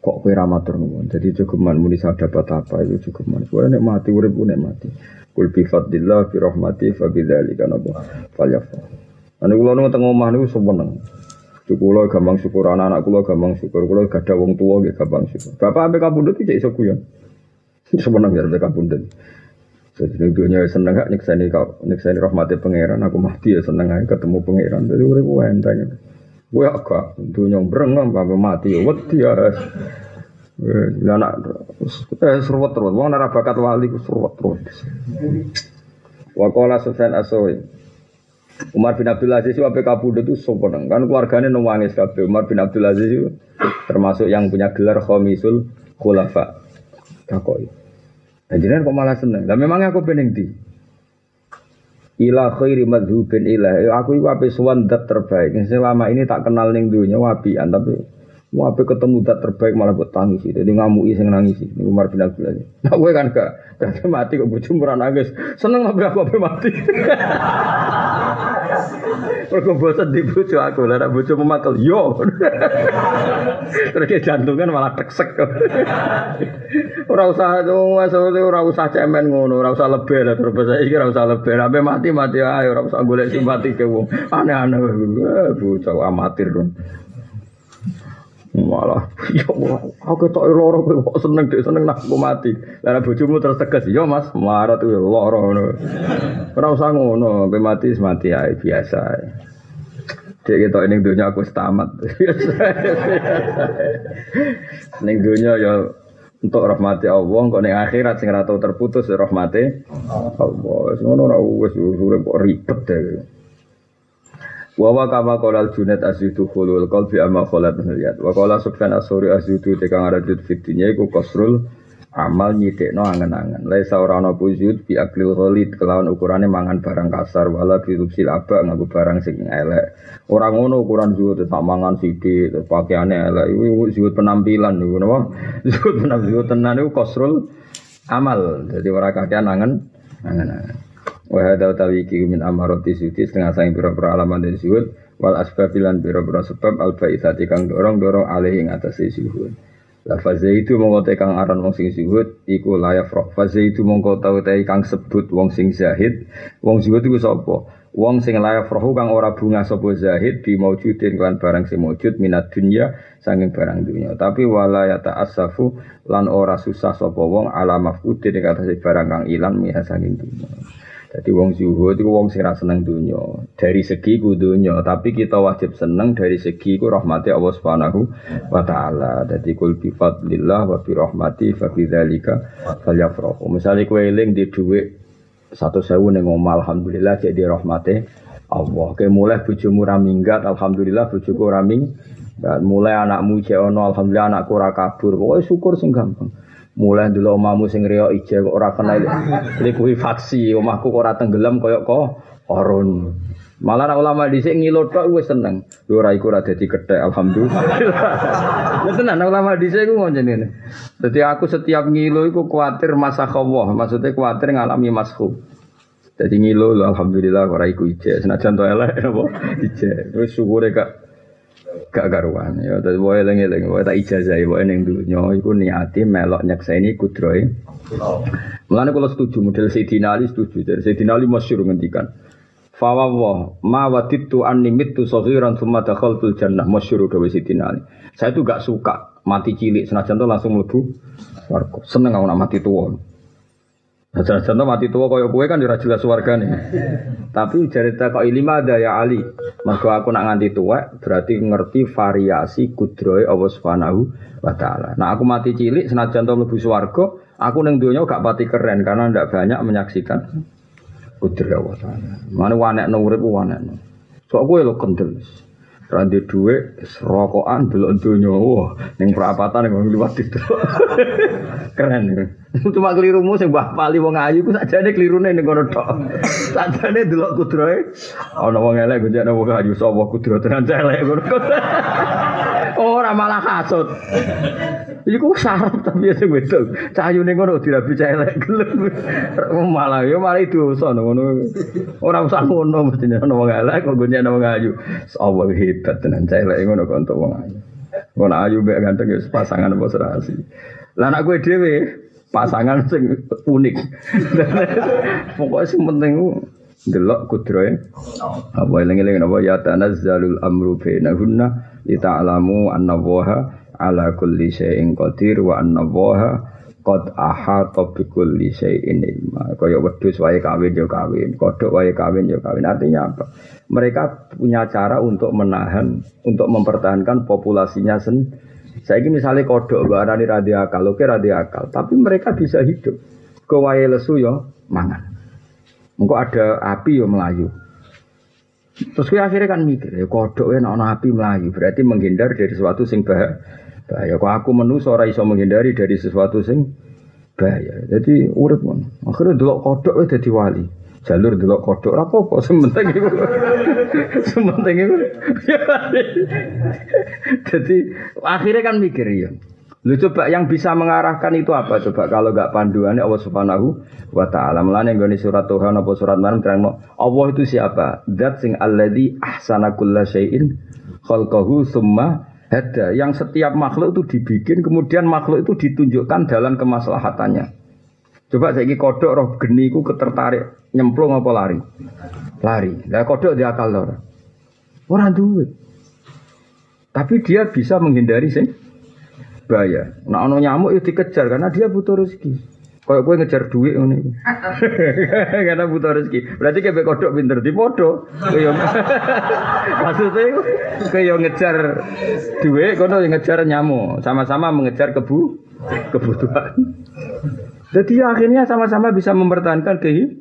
kok kowe ra matur nuwun. Jadi cukup muni dapat apa itu cukup man. Kowe nek mati urip nek mati. Kul bi fadlillah bi rahmati fa bidzalika napa falyafrah. Ane kula nu teng omah niku seneng. Kula gampang syukur anak-anak kula gampang syukur. Kula gadah wong tuwa nggih gampang syukur. Bapak ambek kabundut iki iso guyon. Seneng ya ambek kabundut. Jadi dunia seneng gak nyekseni kau nyekseni rahmati pangeran aku mati ya seneng aja ketemu pangeran. Jadi urip enteng. Gue agak dunia brengam apa mati ya wedi ya. Ya anak eh seruat terus. Wong ora bakat wali ku seruat terus. Wa qala Sufyan Asawi. Umar bin Abdul Aziz itu apa kabudut itu sopan kan keluarganya nangis kabeh. Umar bin Abdul Aziz itu termasuk yang punya gelar khomisul khulafa. Takoi. Nah, jenengan kok malah seneng. Lah memangnya aku pengen di ila khairi madhubin ilah. Aku itu apa suwan dat terbaik. Selama ini tak kenal ning dunia wapian tapi Wape ketemu dat terbaik malah buat tangis Jadi ngamuk sing nangis Ini Umar bin Abdul Aziz. Nah gue kan gak, gak mati kok bojo murah nangis. Seneng apa aku apa mati. Mergo bosan di bojo aku, nek bojo memakel yo. Terus jantungan malah teksek. ora usah maksudnya ora usah cemen ngono, ora usah lebih lah terus saya iki ora usah lebih. Sampai mati mati ae ora usah golek simpati ke wong. Aneh-aneh bocah amatir dong. Malah, ya aku tak loro kok seneng dek seneng nak aku mati. Lah bojomu terus tegas, ya Mas, marah tuh loro ngono. Ora usah ngono, sampai mati mati ae biasa. Dek kita ini dunia aku tamat. Ning dunia ya untuk rahmati Allah, kok ning akhirat sing ora terputus rahmati Allah. Ngono ora wis urip kok ribet deh. Wawa kama kolal junet azidu khulul qalbi amma kholat niliyat. Wa kola subhan asuri azidu tekang aradut fitinya iku kosrul amal no angen-angen. Laisa ora ana pujud bi aklil khalid kelawan ukurane mangan barang kasar wala bi rubsil aba nganggo barang sing elek. Ora ngono ukuran zuhud tak mangan sithik terus pakaiane elek iku zuhud penampilan niku napa? Zuhud penampilan tenan kosrul amal. Jadi ora kakean angen angen-angen. Wa hadza tawiki min amarati sudi setengah saing pira-pira alaman dari suhud wal asbabilan pira-pira sebab al baitsati kang dorong-dorong alih ing atase suhud. La faze itu mongko te kang aran wong sing zuhud iku layak roh. Faze itu mongko tau te kang sebut wong sing zahid. Wong zuhud iku sapa? Wong sing layak roh kang ora bunga sapa zahid di maujudin kan barang sing maujud minat dunya sanging barang dunya. Tapi wala ya ta'assafu lan ora susah sapa wong ala mafkudin ing atase barang kang ilang miha sanging dunya. Jadi wong zuhud itu wong sing seneng dunya. Dari segi ku dunya, tapi kita wajib seneng dari segi ku rahmati Allah Subhanahu wa taala. Jadi kul bi fadlillah wa bi rahmati fa bi dzalika falyafrahu. Misale kowe eling di dhuwit 100.000 ning omah alhamdulillah cek di rahmati Allah. Mulai bojomu ra minggat, alhamdulillah bojoku ra minggat. Mulai anakmu cek ono, alhamdulillah anakku ora kabur. Pokoke syukur sing gampang. Mulai dulu omamu sing riyo ije ora kena likuifaksi, omahku kok ora tenggelam koyok kok orun. Malah nak ulama dhisik ngilo tok wis seneng. Ora iku ora dadi kethek alhamdulillah. Ya tenan ulama dhisik iku ngono jenenge. Dadi aku setiap ngilo iku kuatir masa Allah, maksudnya kuatir ngalami masku. Jadi ngilo alhamdulillah ora iku ije. Senajan to elek apa ije. Wis syukure kak gak karuan. Ya dadi wae eling-eling. Wae tak ijazahi. Wae ning dunya iku niati melok nyekseni kudrohe. Mulane kula setuju model Sayyidina Ali setuju. Dari Sayyidina Ali masyhur ngendikan Fawawa ma waditu anni mitu saghiran thumma dakhaltul jannah. Masyhur dawe Sayyidina Saya tuh gak suka mati cilik. Senajan tuh langsung mlebu warga seneng aku nak mati tua Contoh mati tua koyo kue kan ora jelas nih. Tapi cerita kok ilima ada ya Ali. Maka aku nak nganti tua berarti ngerti variasi kudroy Allah Subhanahu wa taala. Nah, aku mati cilik senajan to mlebu swarga, aku ning donya gak pati keren karena ndak banyak menyaksikan kudroy Allah taala. Mane wanek urip wanek. Sok kowe lo kendel. Randi duwe rokokan belok donya wah ning perapatan ning liwat itu. Keren. Cuma kelirumu sing Mbah Pali wong ayu ku sakjane klirune ning kono tok. Sakjane delok kudroe ana wong elek gonjekno wong ayu sapa kudro tenan elek ngono. Ora malah hasud. Iku sarap tapi ya sing wedok. Cahayune ngono dirabi cah elek gelem. Malah yo malah dosa ngono. Ora usah ngono mestine ana wong elek kok gonjekno wong ayu. Allah hebat tenan cah elek ngono kok untuk wong ayu. Ngono ayu mek ganteng ya pasangan apa serasi. Lah anak gue dhewe pasangan sing unik. Pokoknya sing penting delok kudrohe apa eling-eling apa ya tanazzalul amru bainahunna lita'lamu anna waha ala kulli syai'in qadir wa anna waha qad ahata bi kulli syai'in ilma kaya wedhus wae kawin yo kawin kodhok wae kawin yo kawin artinya apa mereka punya cara untuk menahan untuk mempertahankan populasinya sen saya ini misalnya kodok barani radiakal, oke radiakal, tapi mereka bisa hidup. Kewaye lesu yo mangan. Engkau ada api yo melayu. Terus gue akhirnya kan mikir, kodok ya api melayu, berarti menghindar dari sesuatu sing bahaya. Bahaya. Kok aku menu seorang iso menghindari dari sesuatu sing bahaya. Jadi urut mon. Akhirnya dulu kodok ya jadi wali. Jalur dulu kodok apa apa sementing itu. sementing itu. jadi akhirnya kan mikir ya. Lu coba yang bisa mengarahkan itu apa coba kalau nggak panduannya Allah Subhanahu wa taala. Mulane nggone surat Tuhan apa surat Maryam terang Allah itu siapa? Zat sing alladzi ahsana kulla syai'in khalqahu summa hada. Yang setiap makhluk itu dibikin kemudian makhluk itu ditunjukkan dalam kemaslahatannya. Coba saya kodok roh geni ku ketertarik nyemplung apa lari? Lari. Lah kodok dia akal ora. Ora duwe. Tapi dia bisa menghindari sing bahaya. Nah ono nyamuk itu dikejar karena dia butuh rezeki. Kayak gue ngejar duit ini. karena butuh rezeki. Berarti kayak kodok pinter di podo. Maksudnya kayak ngejar duit, kono ngejar nyamuk. Sama-sama mengejar kebu kebutuhan. Jadi akhirnya sama-sama bisa mempertahankan kehidupan.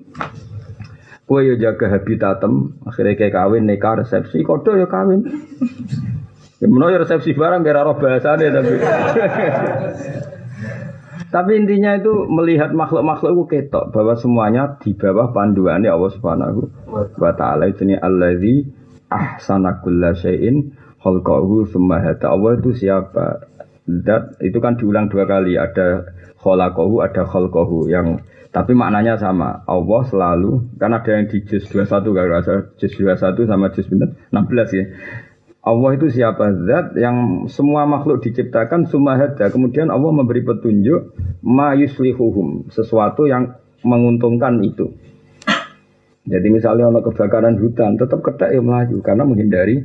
Kue yo jaga habitatem, akhirnya kayak kawin, nikah, resepsi, kodok ya kawin. Ya resepsi barang biar roh bahasane tapi. tapi intinya itu melihat makhluk-makhluk itu ketok bahwa semuanya di bawah panduannya Allah Subhanahu wa taala itu nih allazi ahsana kulla syai'in khalqahu summa hada. Allah itu siapa? Dat itu kan diulang dua kali ada khalaqahu ada khalqahu yang tapi maknanya sama. Allah selalu kan ada yang di juz 21 kalau juz 21 sama juz 16 ya. Allah itu siapa zat yang semua makhluk diciptakan sumahada. Kemudian Allah memberi petunjuk ma yuslihuhum, sesuatu yang menguntungkan itu. Jadi misalnya ono kebakaran hutan, tetap kedak yang melaju karena menghindari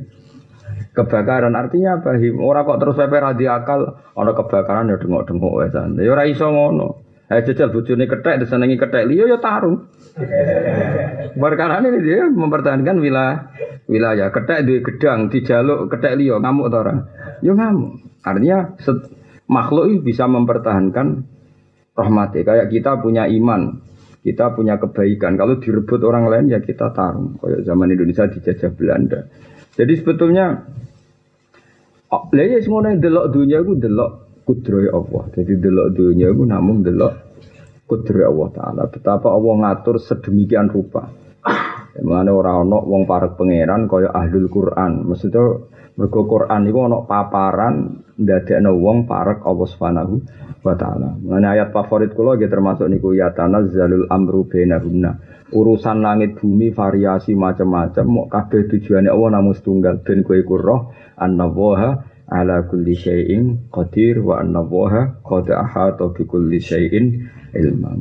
kebakaran. Artinya apa? Orang kok terus pepe akal, ono kebakaran ya dengok-dengok wesan. Ya ora iso ngono. Eh jajal bojone kethek disenengi kethek liya ya tarung. Ini dia mempertahankan wilayah wilayah kethek di gedang dijaluk kethek liya ngamuk ta ora? Ya ngamuk. Artinya set, makhluk itu bisa mempertahankan rahmati. Kayak kita punya iman, kita punya kebaikan. Kalau direbut orang lain ya kita tarung. Kayak zaman Indonesia dijajah Belanda. Jadi sebetulnya Oh, lha ya semono delok dunia iku delok kudroy Allah. Jadi delok dunia itu namun delok kudroy Allah Taala. Betapa Allah ngatur sedemikian rupa. Mengenai orang ono wong parek pangeran kaya ahlul Quran. Maksudnya mergo Quran itu ono paparan ndadekno wong parek Allah Subhanahu wa taala. Mengenai ayat favorit kula nggih termasuk niku ya tanazzalul amru bainahunna. Urusan langit bumi variasi macam-macam mau kabeh tujuannya Allah namun setunggal ben kowe roh annallaha ala kulli syai'in qadir wa anna Allaha qad ahata bi kulli syai'in ilma.